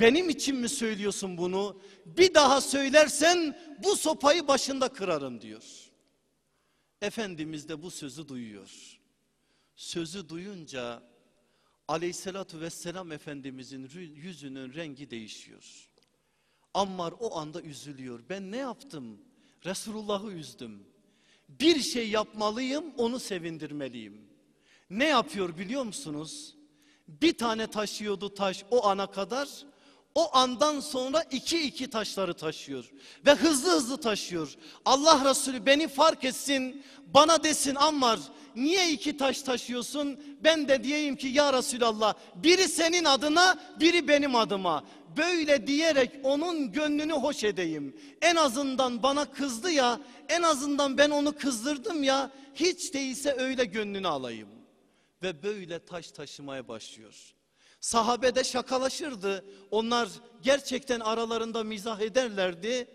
Benim için mi söylüyorsun bunu? Bir daha söylersen bu sopayı başında kırarım diyor. Efendimiz de bu sözü duyuyor. Sözü duyunca aleyhissalatü vesselam Efendimizin yüzünün rengi değişiyor. Ammar o anda üzülüyor. Ben ne yaptım? Resulullah'ı üzdüm. Bir şey yapmalıyım, onu sevindirmeliyim. Ne yapıyor biliyor musunuz? Bir tane taşıyordu taş o ana kadar. O andan sonra iki iki taşları taşıyor. Ve hızlı hızlı taşıyor. Allah Resulü beni fark etsin, bana desin Ammar niye iki taş taşıyorsun? Ben de diyeyim ki ya Resulallah biri senin adına biri benim adıma. Böyle diyerek onun gönlünü hoş edeyim. En azından bana kızdı ya en azından ben onu kızdırdım ya hiç değilse öyle gönlünü alayım. Ve böyle taş taşımaya başlıyor. Sahabe de şakalaşırdı. Onlar gerçekten aralarında mizah ederlerdi.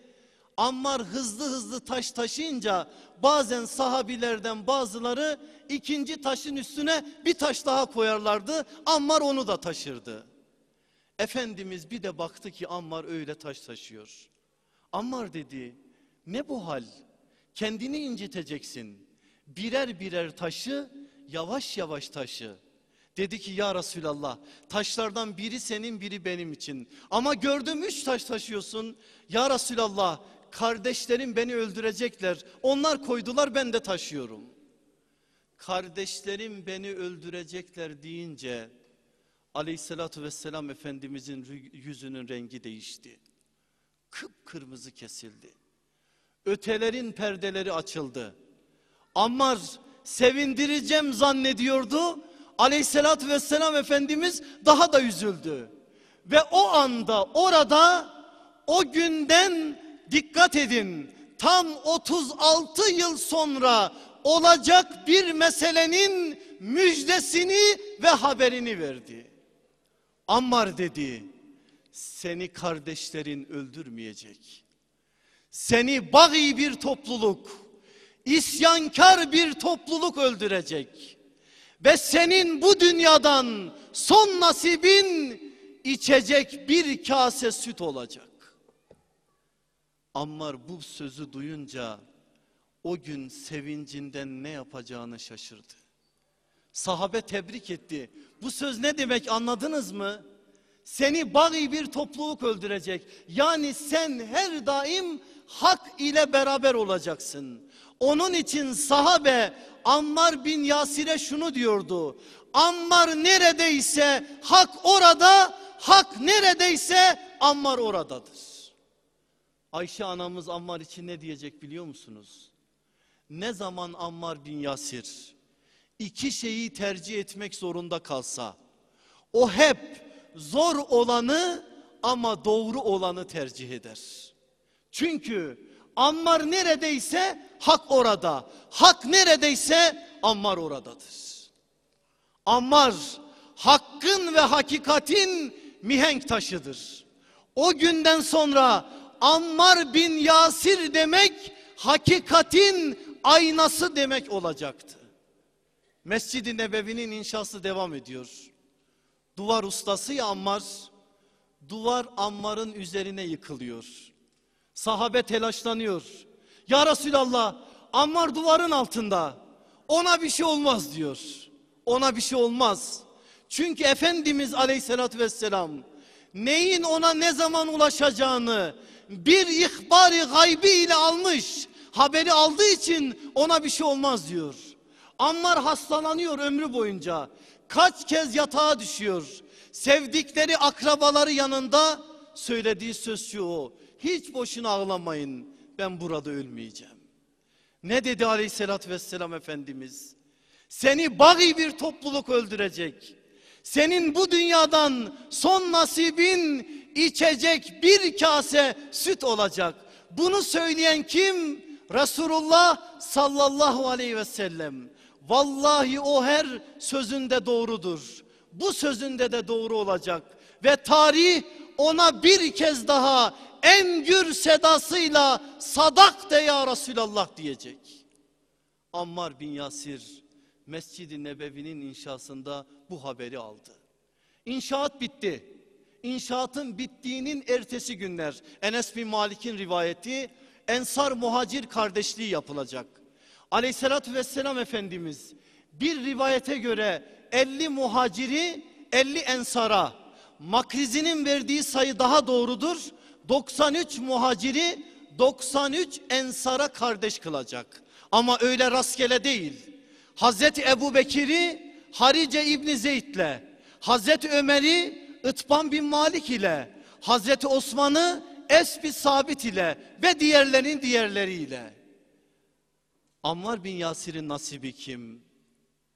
Ammar hızlı hızlı taş taşıyınca bazen sahabilerden bazıları ikinci taşın üstüne bir taş daha koyarlardı. Ammar onu da taşırdı. Efendimiz bir de baktı ki Ammar öyle taş taşıyor. Ammar dedi ne bu hal? Kendini inciteceksin. Birer birer taşı yavaş yavaş taşı. Dedi ki ya Resulallah taşlardan biri senin biri benim için. Ama gördüm üç taş taşıyorsun. Ya Resulallah kardeşlerim beni öldürecekler. Onlar koydular ben de taşıyorum. Kardeşlerim beni öldürecekler deyince aleyhissalatü vesselam Efendimizin yüzünün rengi değişti. Kıpkırmızı kesildi. Ötelerin perdeleri açıldı. Ammar sevindireceğim zannediyordu. Aleyhissalatü vesselam Efendimiz daha da üzüldü. Ve o anda orada o günden dikkat edin tam 36 yıl sonra olacak bir meselenin müjdesini ve haberini verdi. Ammar dedi seni kardeşlerin öldürmeyecek. Seni bagi bir topluluk, isyankar bir topluluk öldürecek. Ve senin bu dünyadan son nasibin içecek bir kase süt olacak. Ammar bu sözü duyunca o gün sevincinden ne yapacağını şaşırdı. Sahabe tebrik etti. Bu söz ne demek anladınız mı? Seni bagi bir topluluk öldürecek. Yani sen her daim hak ile beraber olacaksın. Onun için sahabe Ammar bin Yasir'e şunu diyordu. Ammar neredeyse hak orada, hak neredeyse Ammar oradadır. Ayşe anamız Ammar için ne diyecek biliyor musunuz? Ne zaman Ammar bin Yasir iki şeyi tercih etmek zorunda kalsa o hep zor olanı ama doğru olanı tercih eder. Çünkü Ammar neredeyse hak orada. Hak neredeyse Ammar oradadır. Ammar hakkın ve hakikatin mihenk taşıdır. O günden sonra Ammar bin Yasir demek hakikatin aynası demek olacaktı. Mescid-i Nebevi'nin inşası devam ediyor. Duvar ustası ya Ammar, duvar Ammar'ın üzerine yıkılıyor. Sahabe telaşlanıyor. Ya Resulallah Ammar duvarın altında. Ona bir şey olmaz diyor. Ona bir şey olmaz. Çünkü Efendimiz aleyhissalatü vesselam neyin ona ne zaman ulaşacağını bir ihbari gaybi ile almış. Haberi aldığı için ona bir şey olmaz diyor. Ammar hastalanıyor ömrü boyunca. Kaç kez yatağa düşüyor. Sevdikleri akrabaları yanında söylediği söz şu o. Hiç boşuna ağlamayın. Ben burada ölmeyeceğim. Ne dedi aleyhissalatü vesselam Efendimiz? Seni bagi bir topluluk öldürecek. Senin bu dünyadan son nasibin içecek bir kase süt olacak. Bunu söyleyen kim? Resulullah sallallahu aleyhi ve sellem. Vallahi o her sözünde doğrudur. Bu sözünde de doğru olacak. Ve tarih ona bir kez daha en gür sedasıyla sadak de ya Resulallah diyecek. Ammar bin Yasir Mescid-i Nebevi'nin inşasında bu haberi aldı. İnşaat bitti. İnşaatın bittiğinin ertesi günler Enes bin Malik'in rivayeti Ensar muhacir kardeşliği yapılacak. Aleyhissalatü vesselam Efendimiz bir rivayete göre 50 muhaciri 50 ensara Makrizi'nin verdiği sayı daha doğrudur. 93 muhaciri 93 ensara kardeş kılacak. Ama öyle rastgele değil. Hazreti Ebu Bekir'i Harice İbni Zeyd'le, Hazreti Ömer'i Itban bin Malik ile, Hazreti Osman'ı Esbi Sabit ile ve diğerlerinin diğerleriyle. Ammar bin Yasir'in nasibi kim?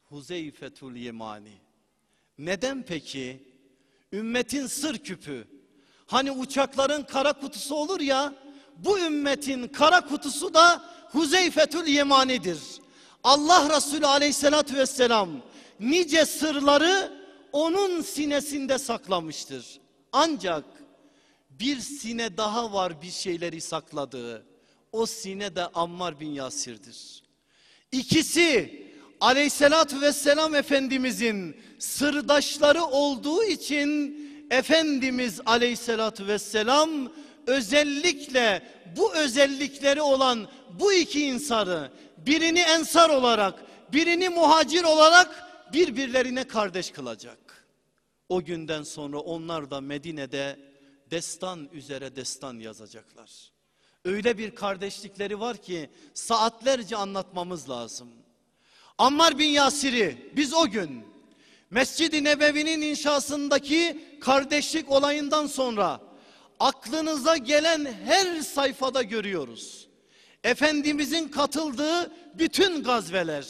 Huzeyfetul Yemani. Neden peki? Ümmetin sır küpü. Hani uçakların kara kutusu olur ya, bu ümmetin kara kutusu da Huzeyfetül Yemani'dir. Allah Resulü aleyhissalatü vesselam nice sırları onun sinesinde saklamıştır. Ancak bir sine daha var bir şeyleri sakladığı. O sine de Ammar bin Yasir'dir. İkisi aleyhissalatü vesselam Efendimizin sırdaşları olduğu için Efendimiz aleyhissalatü vesselam özellikle bu özellikleri olan bu iki insanı birini ensar olarak birini muhacir olarak birbirlerine kardeş kılacak. O günden sonra onlar da Medine'de destan üzere destan yazacaklar. Öyle bir kardeşlikleri var ki saatlerce anlatmamız lazım. Ammar bin Yasir'i biz o gün Mescid-i Nebevi'nin inşasındaki kardeşlik olayından sonra aklınıza gelen her sayfada görüyoruz. Efendimizin katıldığı bütün gazveler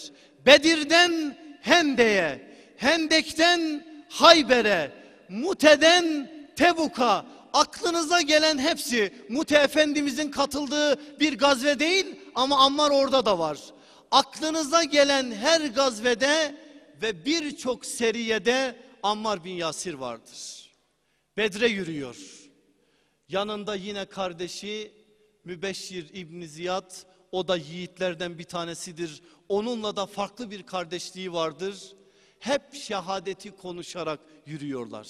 Bedir'den Hende'ye, Hendek'ten Hayber'e, Mute'den Tebuk'a aklınıza gelen hepsi Mute Efendimizin katıldığı bir gazve değil ama Ammar orada da var. Aklınıza gelen her gazvede ve birçok seriyede Ammar bin Yasir vardır. Bedre yürüyor. Yanında yine kardeşi Mübeşşir İbni Ziyad o da yiğitlerden bir tanesidir. Onunla da farklı bir kardeşliği vardır. Hep şehadeti konuşarak yürüyorlar.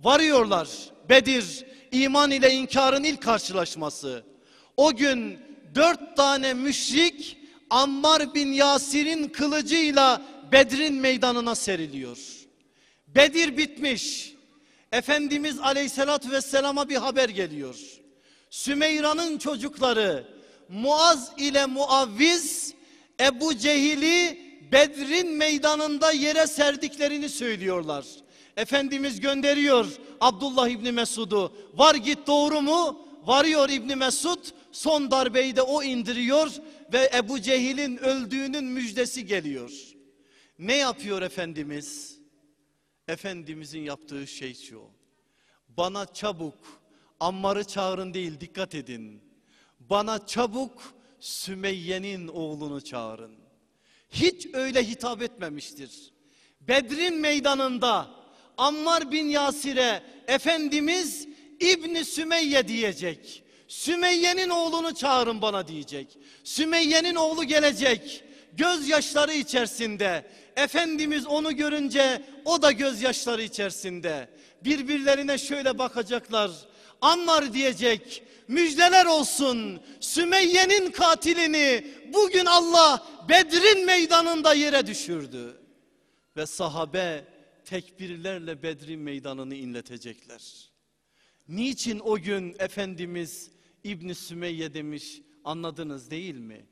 Varıyorlar Bedir iman ile inkarın ilk karşılaşması. O gün dört tane müşrik Ammar bin Yasir'in kılıcıyla Bedir'in meydanına seriliyor. Bedir bitmiş. Efendimiz aleyhissalatü vesselama bir haber geliyor. Sümeyra'nın çocukları Muaz ile Muavviz Ebu Cehil'i Bedrin meydanında yere serdiklerini söylüyorlar. Efendimiz gönderiyor Abdullah İbni Mesud'u. Var git doğru mu? Varıyor İbni Mesud. Son darbeyi de o indiriyor ve Ebu Cehil'in öldüğünün müjdesi geliyor. Ne yapıyor Efendimiz? Efendimizin yaptığı şey şu. Bana çabuk Ammar'ı çağırın değil dikkat edin. Bana çabuk Sümeyye'nin oğlunu çağırın. Hiç öyle hitap etmemiştir. Bedrin meydanında Ammar bin Yasir'e Efendimiz İbni Sümeyye diyecek. Sümeyye'nin oğlunu çağırın bana diyecek. Sümeyye'nin oğlu gelecek. Gözyaşları içerisinde. Efendimiz onu görünce o da gözyaşları içerisinde. Birbirlerine şöyle bakacaklar. Ammar diyecek. Müjdeler olsun. Sümeyye'nin katilini bugün Allah Bedrin meydanında yere düşürdü. Ve sahabe tekbirlerle Bedrin meydanını inletecekler. Niçin o gün Efendimiz İbn Sümeyye demiş anladınız değil mi?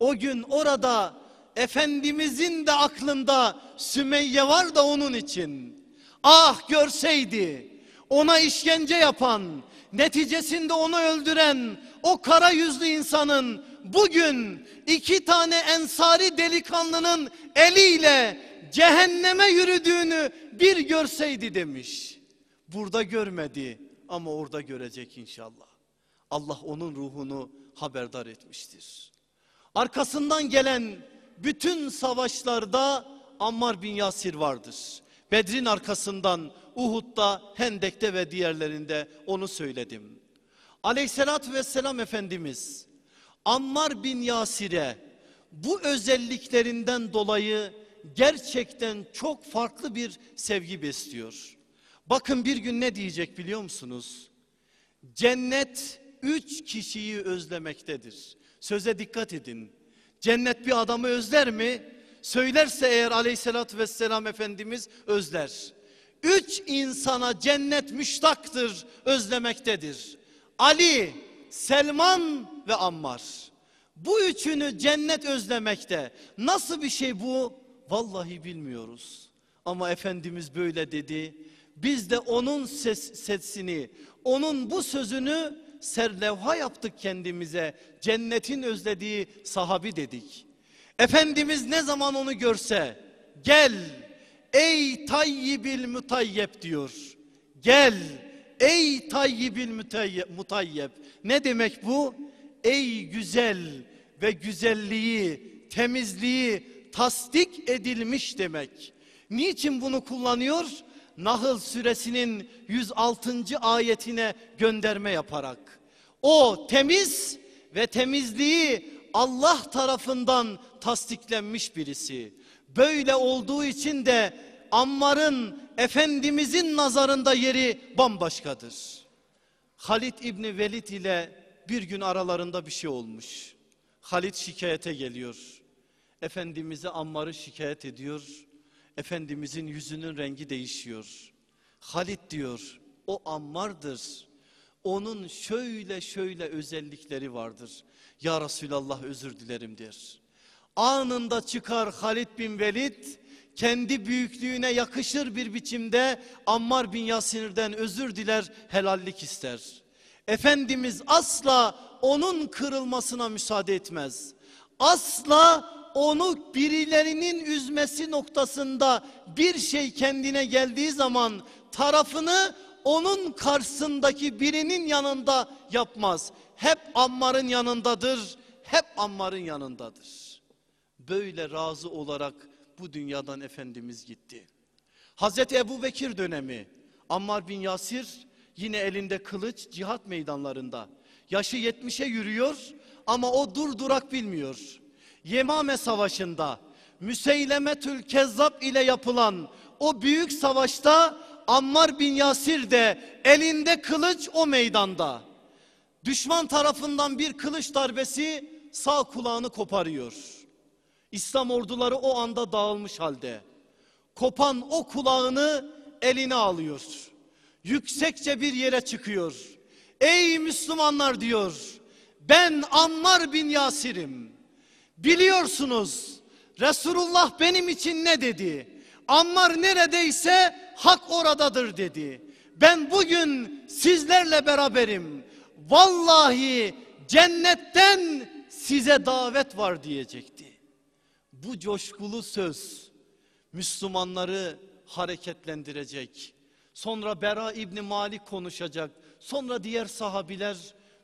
O gün orada Efendimizin de aklında Sümeyye var da onun için. Ah görseydi ona işkence yapan, neticesinde onu öldüren o kara yüzlü insanın bugün iki tane ensari delikanlının eliyle cehenneme yürüdüğünü bir görseydi demiş. Burada görmedi ama orada görecek inşallah. Allah onun ruhunu haberdar etmiştir. Arkasından gelen bütün savaşlarda Ammar bin Yasir vardır. Bedrin arkasından Uhud'da, Hendek'te ve diğerlerinde onu söyledim. Aleyhissalatü vesselam Efendimiz Ammar bin Yasir'e bu özelliklerinden dolayı gerçekten çok farklı bir sevgi besliyor. Bakın bir gün ne diyecek biliyor musunuz? Cennet üç kişiyi özlemektedir. Söze dikkat edin. Cennet bir adamı özler mi? Söylerse eğer aleyhissalatü vesselam Efendimiz özler. Üç insana cennet müştaktır, özlemektedir. Ali, Selman ve Ammar. Bu üçünü cennet özlemekte. Nasıl bir şey bu? Vallahi bilmiyoruz. Ama Efendimiz böyle dedi. Biz de onun ses, sesini, onun bu sözünü serlevha yaptık kendimize. Cennetin özlediği sahabi dedik. Efendimiz ne zaman onu görse gel ey tayyibil mutayyep diyor. Gel ey tayyibil mutayyep. Ne demek bu? Ey güzel ve güzelliği, temizliği tasdik edilmiş demek. Niçin bunu kullanıyor? Nahl suresinin 106. ayetine gönderme yaparak. O temiz ve temizliği Allah tarafından tasdiklenmiş birisi. Böyle olduğu için de Ammar'ın Efendimizin nazarında yeri bambaşkadır. Halit İbni Velid ile bir gün aralarında bir şey olmuş. Halit şikayete geliyor. Efendimiz'e Ammar'ı şikayet ediyor. Efendimizin yüzünün rengi değişiyor. Halit diyor o Ammar'dır. Onun şöyle şöyle özellikleri vardır. Ya Resulallah özür dilerim der. Anında çıkar Halit bin Velid kendi büyüklüğüne yakışır bir biçimde Ammar bin Yasir'den özür diler helallik ister. Efendimiz asla onun kırılmasına müsaade etmez. Asla onu birilerinin üzmesi noktasında bir şey kendine geldiği zaman tarafını onun karşısındaki birinin yanında yapmaz. Hep Ammar'ın yanındadır, hep Ammar'ın yanındadır. Böyle razı olarak bu dünyadan Efendimiz gitti. Hazreti Ebu Bekir dönemi Ammar bin Yasir yine elinde kılıç cihat meydanlarında. Yaşı 70'e yürüyor ama o dur durak bilmiyor. Yemame savaşında Müseylemetül Kezzab ile yapılan o büyük savaşta Ammar bin Yasir de elinde kılıç o meydanda. Düşman tarafından bir kılıç darbesi sağ kulağını koparıyor. İslam orduları o anda dağılmış halde. Kopan o kulağını eline alıyor. Yüksekçe bir yere çıkıyor. Ey Müslümanlar diyor. Ben Ammar bin Yasir'im. Biliyorsunuz Resulullah benim için ne dedi? Ammar neredeyse hak oradadır dedi. Ben bugün sizlerle beraberim. Vallahi cennetten size davet var diyecekti. Bu coşkulu söz Müslümanları hareketlendirecek. Sonra Bera İbni Malik konuşacak. Sonra diğer sahabiler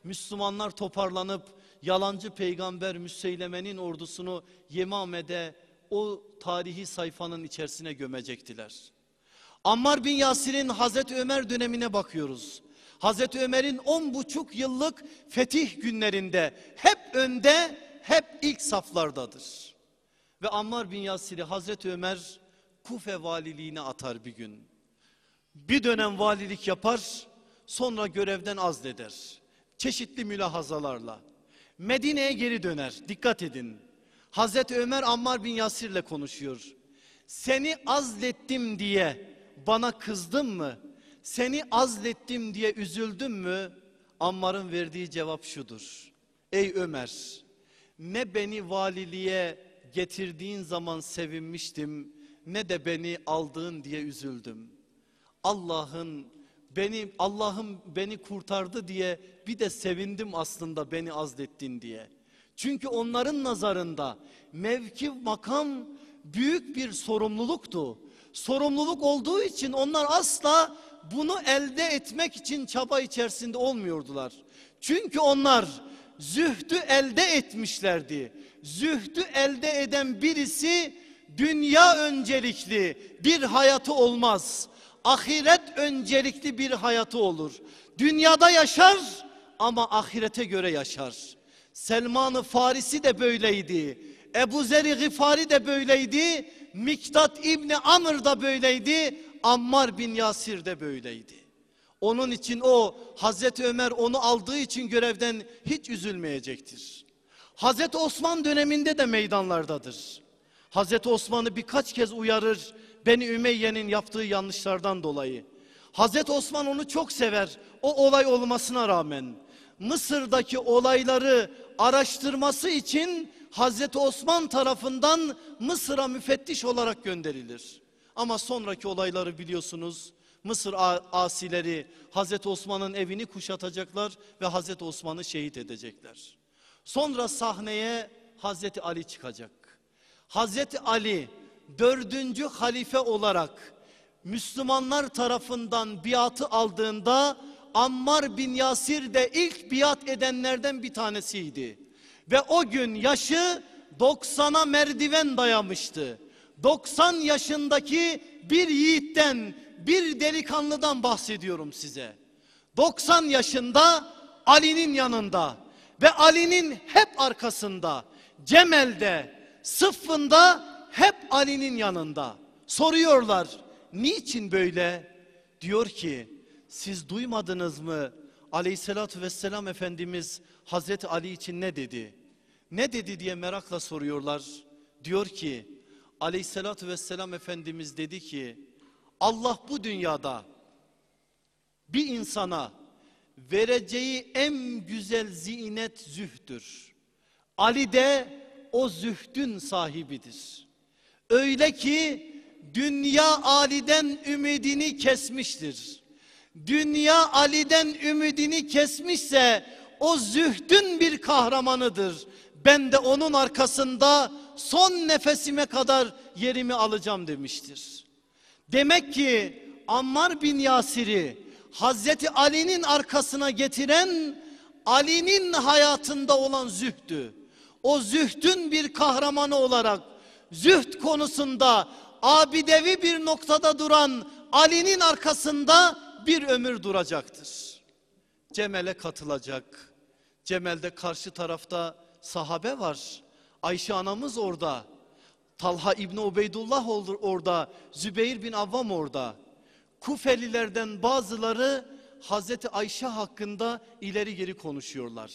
Müslümanlar toparlanıp yalancı peygamber Müseyleme'nin ordusunu Yemame'de o tarihi sayfanın içerisine gömecektiler. Ammar bin Yasir'in Hazreti Ömer dönemine bakıyoruz. Hazreti Ömer'in on buçuk yıllık fetih günlerinde hep önde hep ilk saflardadır. Ve Ammar bin Yasir'i Hazreti Ömer Kufe valiliğine atar bir gün. Bir dönem valilik yapar sonra görevden azleder. Çeşitli mülahazalarla. Medine'ye geri döner. Dikkat edin. Hazreti Ömer Ammar bin Yasir'le konuşuyor. Seni azlettim diye bana kızdın mı? Seni azlettim diye üzüldün mü? Ammar'ın verdiği cevap şudur. Ey Ömer ne beni valiliğe getirdiğin zaman sevinmiştim ne de beni aldığın diye üzüldüm. Allah'ın beni Allah'ım beni kurtardı diye bir de sevindim aslında beni azlettin diye. Çünkü onların nazarında mevki makam büyük bir sorumluluktu. Sorumluluk olduğu için onlar asla bunu elde etmek için çaba içerisinde olmuyordular. Çünkü onlar zühdü elde etmişlerdi. Zühdü elde eden birisi dünya öncelikli bir hayatı olmaz. Ahiret öncelikli bir hayatı olur. Dünyada yaşar ama ahirete göre yaşar. Selman-ı Farisi de böyleydi. Ebu Zer-i Gıfari de böyleydi. Miktat İbni Amr da böyleydi. Ammar bin Yasir de böyleydi. Onun için o Hazreti Ömer onu aldığı için görevden hiç üzülmeyecektir. Hazreti Osman döneminde de meydanlardadır. Hazreti Osman'ı birkaç kez uyarır Beni Ümeyye'nin yaptığı yanlışlardan dolayı. Hazreti Osman onu çok sever o olay olmasına rağmen. Mısır'daki olayları araştırması için Hazreti Osman tarafından Mısır'a müfettiş olarak gönderilir. Ama sonraki olayları biliyorsunuz. Mısır asileri Hazreti Osman'ın evini kuşatacaklar ve Hazreti Osman'ı şehit edecekler. Sonra sahneye Hazreti Ali çıkacak. Hazreti Ali dördüncü halife olarak Müslümanlar tarafından biatı aldığında Ammar bin Yasir de ilk biat edenlerden bir tanesiydi. Ve o gün yaşı 90'a merdiven dayamıştı. 90 yaşındaki bir yiğitten, bir delikanlıdan bahsediyorum size. 90 yaşında Ali'nin yanında ve Ali'nin hep arkasında, Cemel'de, Sıffın'da hep Ali'nin yanında. Soruyorlar, niçin böyle? Diyor ki, siz duymadınız mı? Aleyhissalatü vesselam Efendimiz Hazreti Ali için ne dedi? Ne dedi diye merakla soruyorlar. Diyor ki, Aleyhissalatü vesselam Efendimiz dedi ki, Allah bu dünyada bir insana vereceği en güzel zinet zühtür. Ali de o zühdün sahibidir. Öyle ki dünya Ali'den ümidini kesmiştir. Dünya Ali'den ümidini kesmişse o zühdün bir kahramanıdır. Ben de onun arkasında son nefesime kadar yerimi alacağım demiştir. Demek ki Ammar bin Yasir'i Hazreti Ali'nin arkasına getiren Ali'nin hayatında olan zühdü. O zühdün bir kahramanı olarak zühd konusunda abidevi bir noktada duran Ali'nin arkasında bir ömür duracaktır. Cemel'e katılacak. Cemel'de karşı tarafta sahabe var. Ayşe anamız orada. Talha İbni Ubeydullah orada. Zübeyir bin Avvam orada. Kufelilerden bazıları Hazreti Ayşe hakkında ileri geri konuşuyorlar.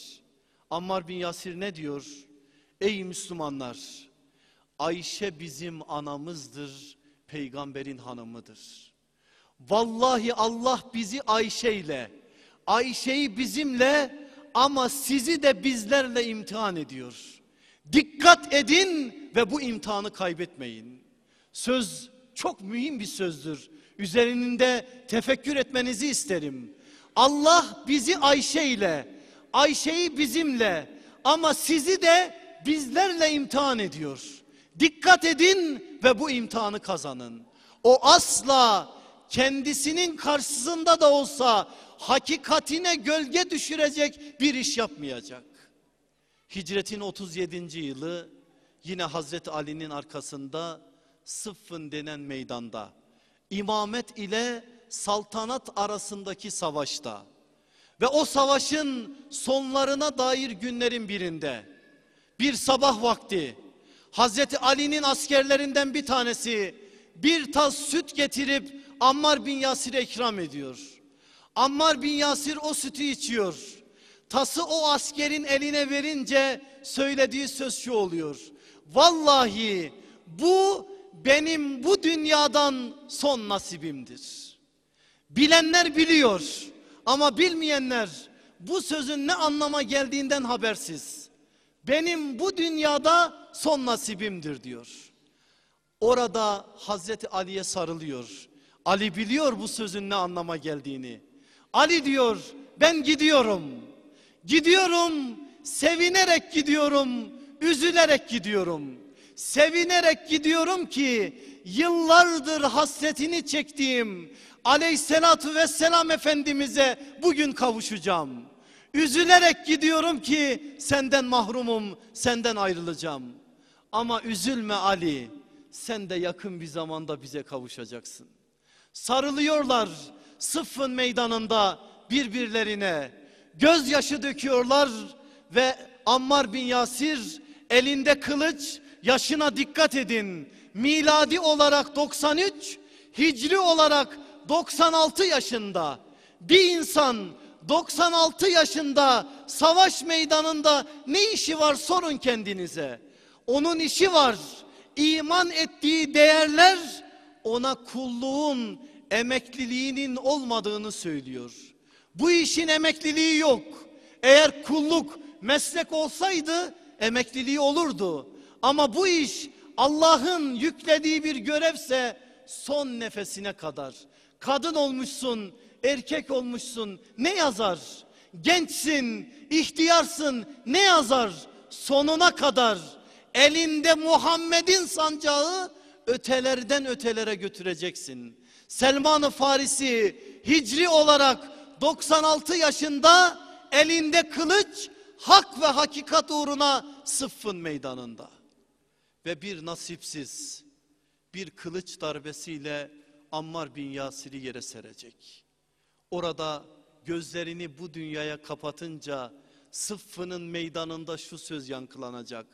Ammar bin Yasir ne diyor? Ey Müslümanlar! Ayşe bizim anamızdır, peygamberin hanımıdır. Vallahi Allah bizi Ayşe ile, Ayşe'yi bizimle ama sizi de bizlerle imtihan ediyor. Dikkat edin ve bu imtihanı kaybetmeyin. Söz çok mühim bir sözdür. Üzerinde tefekkür etmenizi isterim. Allah bizi Ayşe ile, Ayşe'yi bizimle ama sizi de bizlerle imtihan ediyor. Dikkat edin ve bu imtihanı kazanın. O asla kendisinin karşısında da olsa hakikatine gölge düşürecek bir iş yapmayacak. Hicretin 37. yılı yine Hazreti Ali'nin arkasında Sıffın denen meydanda imamet ile saltanat arasındaki savaşta ve o savaşın sonlarına dair günlerin birinde bir sabah vakti Hazreti Ali'nin askerlerinden bir tanesi bir tas süt getirip Ammar bin Yasir'e ikram ediyor. Ammar bin Yasir o sütü içiyor. Tası o askerin eline verince söylediği söz şu oluyor. Vallahi bu benim bu dünyadan son nasibimdir. Bilenler biliyor ama bilmeyenler bu sözün ne anlama geldiğinden habersiz. Benim bu dünyada son nasibimdir diyor. Orada Hazreti Ali'ye sarılıyor. Ali biliyor bu sözün ne anlama geldiğini. Ali diyor ben gidiyorum. Gidiyorum sevinerek gidiyorum, üzülerek gidiyorum. Sevinerek gidiyorum ki yıllardır hasretini çektiğim aleyhissalatu vesselam efendimize bugün kavuşacağım. Üzülerek gidiyorum ki senden mahrumum, senden ayrılacağım. Ama üzülme Ali, sen de yakın bir zamanda bize kavuşacaksın. Sarılıyorlar sıffın meydanında birbirlerine. Gözyaşı döküyorlar ve Ammar bin Yasir elinde kılıç yaşına dikkat edin. Miladi olarak 93, hicri olarak 96 yaşında bir insan 96 yaşında savaş meydanında ne işi var sorun kendinize. Onun işi var. İman ettiği değerler ona kulluğun emekliliğinin olmadığını söylüyor. Bu işin emekliliği yok. Eğer kulluk meslek olsaydı emekliliği olurdu. Ama bu iş Allah'ın yüklediği bir görevse son nefesine kadar. Kadın olmuşsun, erkek olmuşsun ne yazar? Gençsin, ihtiyarsın ne yazar? Sonuna kadar elinde Muhammed'in sancağı ötelerden ötelere götüreceksin. Selman-ı Farisi hicri olarak 96 yaşında elinde kılıç hak ve hakikat uğruna sıffın meydanında. Ve bir nasipsiz, bir kılıç darbesiyle Ammar bin Yasir'i yere serecek. Orada gözlerini bu dünyaya kapatınca sıffının meydanında şu söz yankılanacak.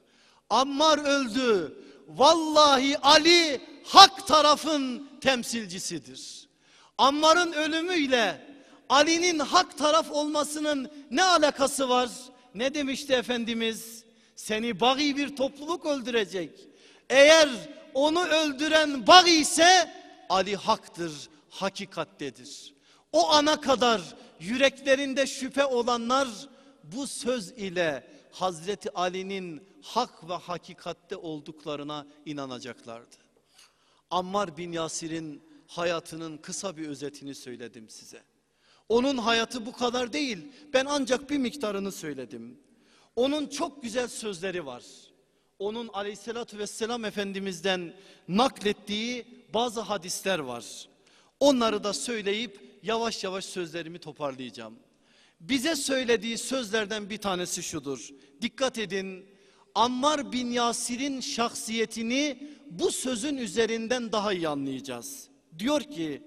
Ammar öldü. Vallahi Ali hak tarafın temsilcisidir. Ammar'ın ölümüyle Ali'nin hak taraf olmasının ne alakası var? Ne demişti Efendimiz? Seni bagi bir topluluk öldürecek. Eğer onu öldüren bagi ise Ali haktır, hakikattedir. O ana kadar yüreklerinde şüphe olanlar bu söz ile Hazreti Ali'nin hak ve hakikatte olduklarına inanacaklardı. Ammar bin Yasir'in hayatının kısa bir özetini söyledim size. Onun hayatı bu kadar değil. Ben ancak bir miktarını söyledim. Onun çok güzel sözleri var. Onun aleyhissalatü vesselam Efendimiz'den naklettiği bazı hadisler var. Onları da söyleyip yavaş yavaş sözlerimi toparlayacağım. Bize söylediği sözlerden bir tanesi şudur. Dikkat edin. Ammar bin Yasir'in şahsiyetini bu sözün üzerinden daha iyi anlayacağız. Diyor ki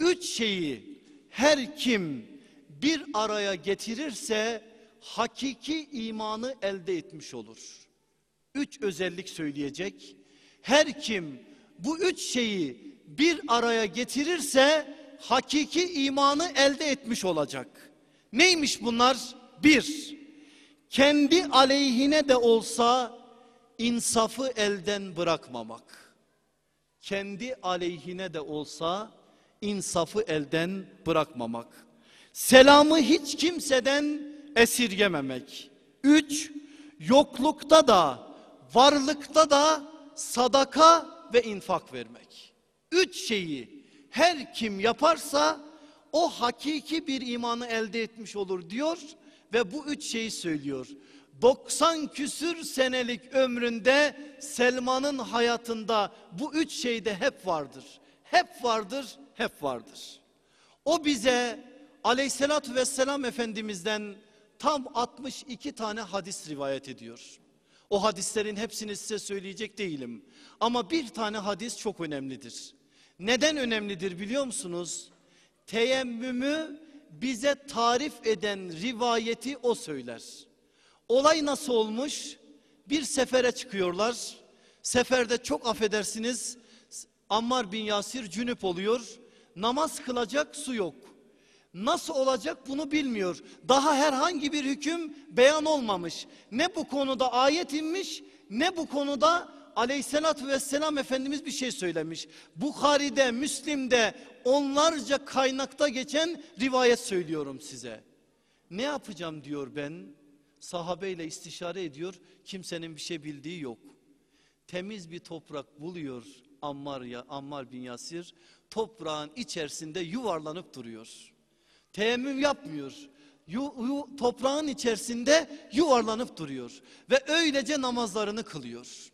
üç şeyi her kim bir araya getirirse hakiki imanı elde etmiş olur. Üç özellik söyleyecek. Her kim bu üç şeyi bir araya getirirse hakiki imanı elde etmiş olacak. Neymiş bunlar? Bir, kendi aleyhine de olsa insafı elden bırakmamak. Kendi aleyhine de olsa insafı elden bırakmamak. Selamı hiç kimseden esirgememek. Üç, yoklukta da varlıkta da sadaka ve infak vermek. Üç şeyi her kim yaparsa o hakiki bir imanı elde etmiş olur diyor ve bu üç şeyi söylüyor. 90 küsür senelik ömründe Selman'ın hayatında bu üç şey de hep vardır. Hep vardır, hep vardır. O bize aleyhissalatü vesselam Efendimiz'den tam 62 tane hadis rivayet ediyor. O hadislerin hepsini size söyleyecek değilim. Ama bir tane hadis çok önemlidir. Neden önemlidir biliyor musunuz? Teyemmümü bize tarif eden rivayeti o söyler. Olay nasıl olmuş? Bir sefere çıkıyorlar. Seferde çok affedersiniz Ammar bin Yasir cünüp oluyor. Namaz kılacak su yok. Nasıl olacak bunu bilmiyor. Daha herhangi bir hüküm beyan olmamış. Ne bu konuda ayet inmiş ne bu konuda aleyhissalatü vesselam Efendimiz bir şey söylemiş. Bukhari'de, Müslim'de onlarca kaynakta geçen rivayet söylüyorum size. Ne yapacağım diyor ben. Sahabeyle istişare ediyor. Kimsenin bir şey bildiği yok. Temiz bir toprak buluyor Ammar, ya, Ammar bin Yasir. Toprağın içerisinde yuvarlanıp duruyor. Teyemmüm yapmıyor. Yu, yu, toprağın içerisinde yuvarlanıp duruyor. Ve öylece namazlarını kılıyor.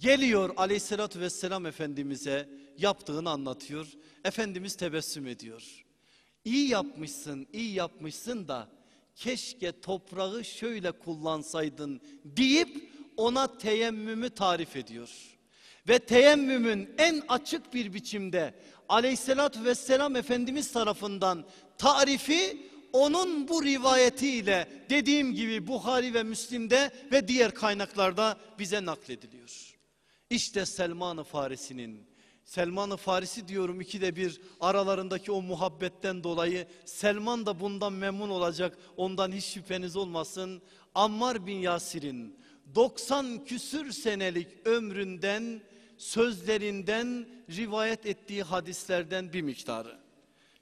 Geliyor aleyhissalatü vesselam Efendimiz'e yaptığını anlatıyor. Efendimiz tebessüm ediyor. İyi yapmışsın, iyi yapmışsın da keşke toprağı şöyle kullansaydın deyip ona teyemmümü tarif ediyor. Ve teyemmümün en açık bir biçimde aleyhissalatü vesselam Efendimiz tarafından tarifi onun bu rivayetiyle dediğim gibi Buhari ve Müslim'de ve diğer kaynaklarda bize naklediliyor. İşte Selman-ı Farisi'nin Selman-ı Farisi diyorum ikide bir aralarındaki o muhabbetten dolayı Selman da bundan memnun olacak ondan hiç şüpheniz olmasın. Ammar bin Yasir'in 90 küsür senelik ömründen sözlerinden rivayet ettiği hadislerden bir miktarı.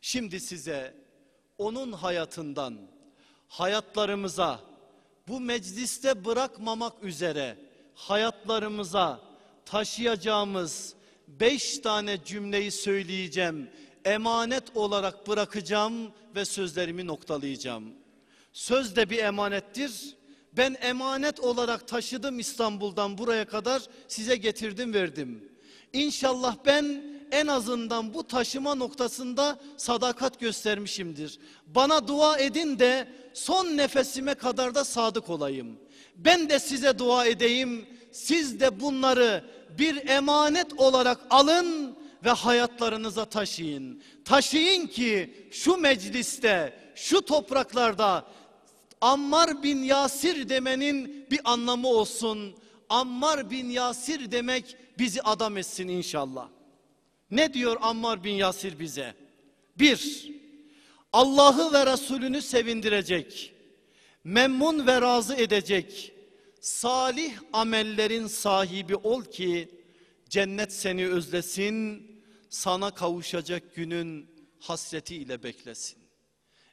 Şimdi size onun hayatından hayatlarımıza bu mecliste bırakmamak üzere hayatlarımıza taşıyacağımız beş tane cümleyi söyleyeceğim. Emanet olarak bırakacağım ve sözlerimi noktalayacağım. Söz de bir emanettir. Ben emanet olarak taşıdım İstanbul'dan buraya kadar size getirdim verdim. İnşallah ben en azından bu taşıma noktasında sadakat göstermişimdir. Bana dua edin de son nefesime kadar da sadık olayım. Ben de size dua edeyim. Siz de bunları bir emanet olarak alın ve hayatlarınıza taşıyın. Taşıyın ki şu mecliste, şu topraklarda Ammar bin Yasir demenin bir anlamı olsun. Ammar bin Yasir demek bizi adam etsin inşallah. Ne diyor Ammar bin Yasir bize? Bir, Allah'ı ve Resulünü sevindirecek, memnun ve razı edecek, salih amellerin sahibi ol ki cennet seni özlesin, sana kavuşacak günün hasretiyle beklesin.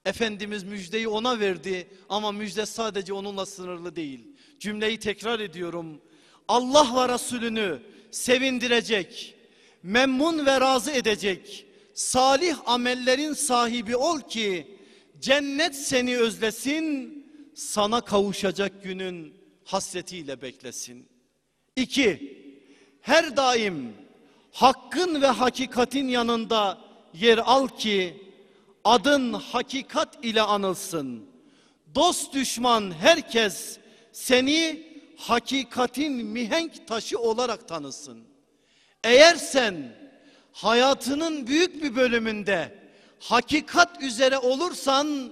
Efendimiz müjdeyi ona verdi ama müjde sadece onunla sınırlı değil. Cümleyi tekrar ediyorum. Allah ve Resulünü sevindirecek, memnun ve razı edecek, salih amellerin sahibi ol ki cennet seni özlesin, sana kavuşacak günün hasretiyle beklesin. İki, her daim hakkın ve hakikatin yanında yer al ki adın hakikat ile anılsın. Dost düşman herkes seni hakikatin mihenk taşı olarak tanısın. Eğer sen hayatının büyük bir bölümünde hakikat üzere olursan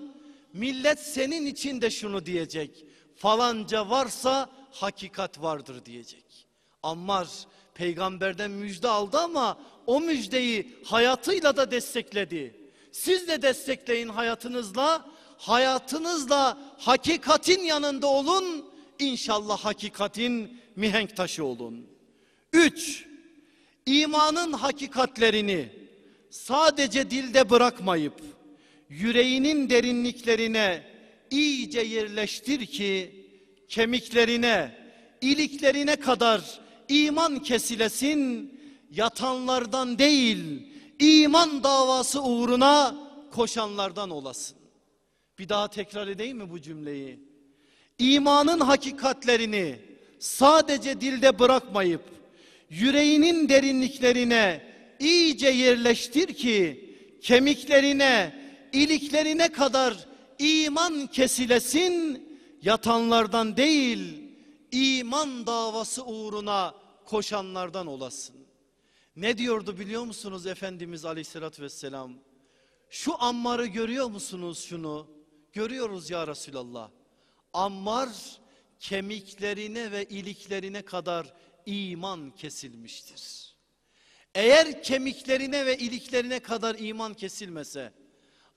millet senin için de şunu diyecek. Falanca varsa hakikat vardır diyecek. Ammar peygamberden müjde aldı ama o müjdeyi hayatıyla da destekledi. Siz de destekleyin hayatınızla. Hayatınızla hakikatin yanında olun. İnşallah hakikatin mihenk taşı olun. Üç, imanın hakikatlerini sadece dilde bırakmayıp yüreğinin derinliklerine iyice yerleştir ki kemiklerine, iliklerine kadar iman kesilesin, yatanlardan değil, iman davası uğruna koşanlardan olasın. Bir daha tekrar edeyim mi bu cümleyi? İmanın hakikatlerini sadece dilde bırakmayıp yüreğinin derinliklerine iyice yerleştir ki kemiklerine, iliklerine kadar iman kesilesin, yatanlardan değil, iman davası uğruna koşanlardan olasın. Ne diyordu biliyor musunuz Efendimiz Aleyhisselatü Vesselam? Şu Ammar'ı görüyor musunuz şunu? Görüyoruz ya Resulallah. Ammar kemiklerine ve iliklerine kadar iman kesilmiştir. Eğer kemiklerine ve iliklerine kadar iman kesilmese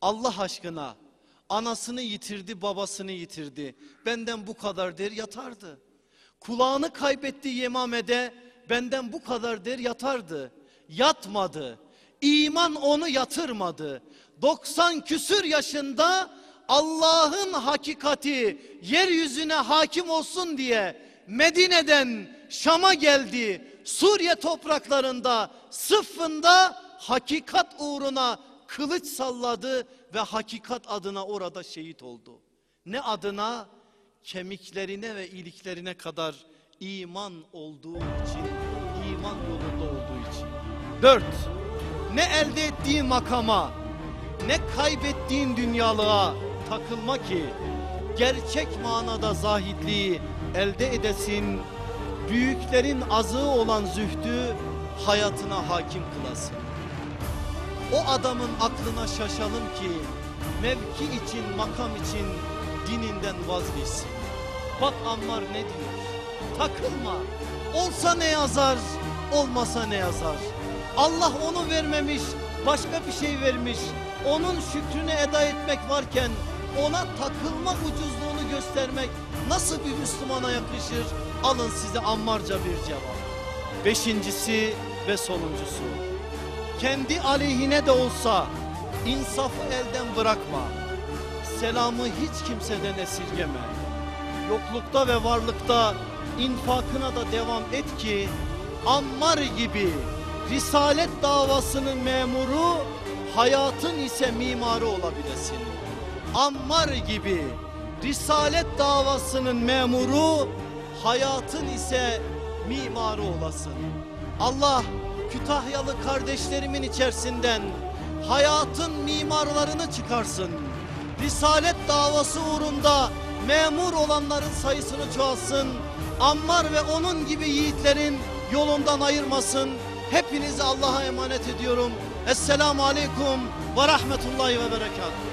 Allah aşkına anasını yitirdi babasını yitirdi benden bu kadar der yatardı. Kulağını kaybetti Yemame'de benden bu kadar der yatardı. Yatmadı. İman onu yatırmadı. 90 küsür yaşında Allah'ın hakikati yeryüzüne hakim olsun diye Medine'den Şam'a geldi. Suriye topraklarında sıffında hakikat uğruna kılıç salladı ve hakikat adına orada şehit oldu. Ne adına? Kemiklerine ve iliklerine kadar iman olduğu için, iman yolunda olduğu için. Dört, ne elde ettiğin makama, ne kaybettiğin dünyalığa takılma ki gerçek manada zahidliği elde edesin, büyüklerin azığı olan zühdü hayatına hakim kılasın. O adamın aklına şaşalım ki mevki için, makam için dininden vazgeçsin. Bak Ammar ne diyor? Takılma. Olsa ne yazar, olmasa ne yazar? Allah onu vermemiş, başka bir şey vermiş. Onun şükrünü eda etmek varken ona takılma ucuzluğunu göstermek nasıl bir Müslümana yakışır? Alın size ammarca bir cevap. Beşincisi ve sonuncusu. Kendi aleyhine de olsa insafı elden bırakma. Selamı hiç kimseden esirgeme. Yoklukta ve varlıkta infakına da devam et ki Ammar gibi Risalet davasının memuru hayatın ise mimarı olabilesin. Ammar gibi Risalet davasının memuru hayatın ise mimarı olasın. Allah Kütahyalı kardeşlerimin içerisinden hayatın mimarlarını çıkarsın. Risalet davası uğrunda memur olanların sayısını çoğalsın. Ammar ve onun gibi yiğitlerin yolundan ayırmasın. Hepinizi Allah'a emanet ediyorum. Esselamu Aleyküm ve Rahmetullahi ve Berekatuhu.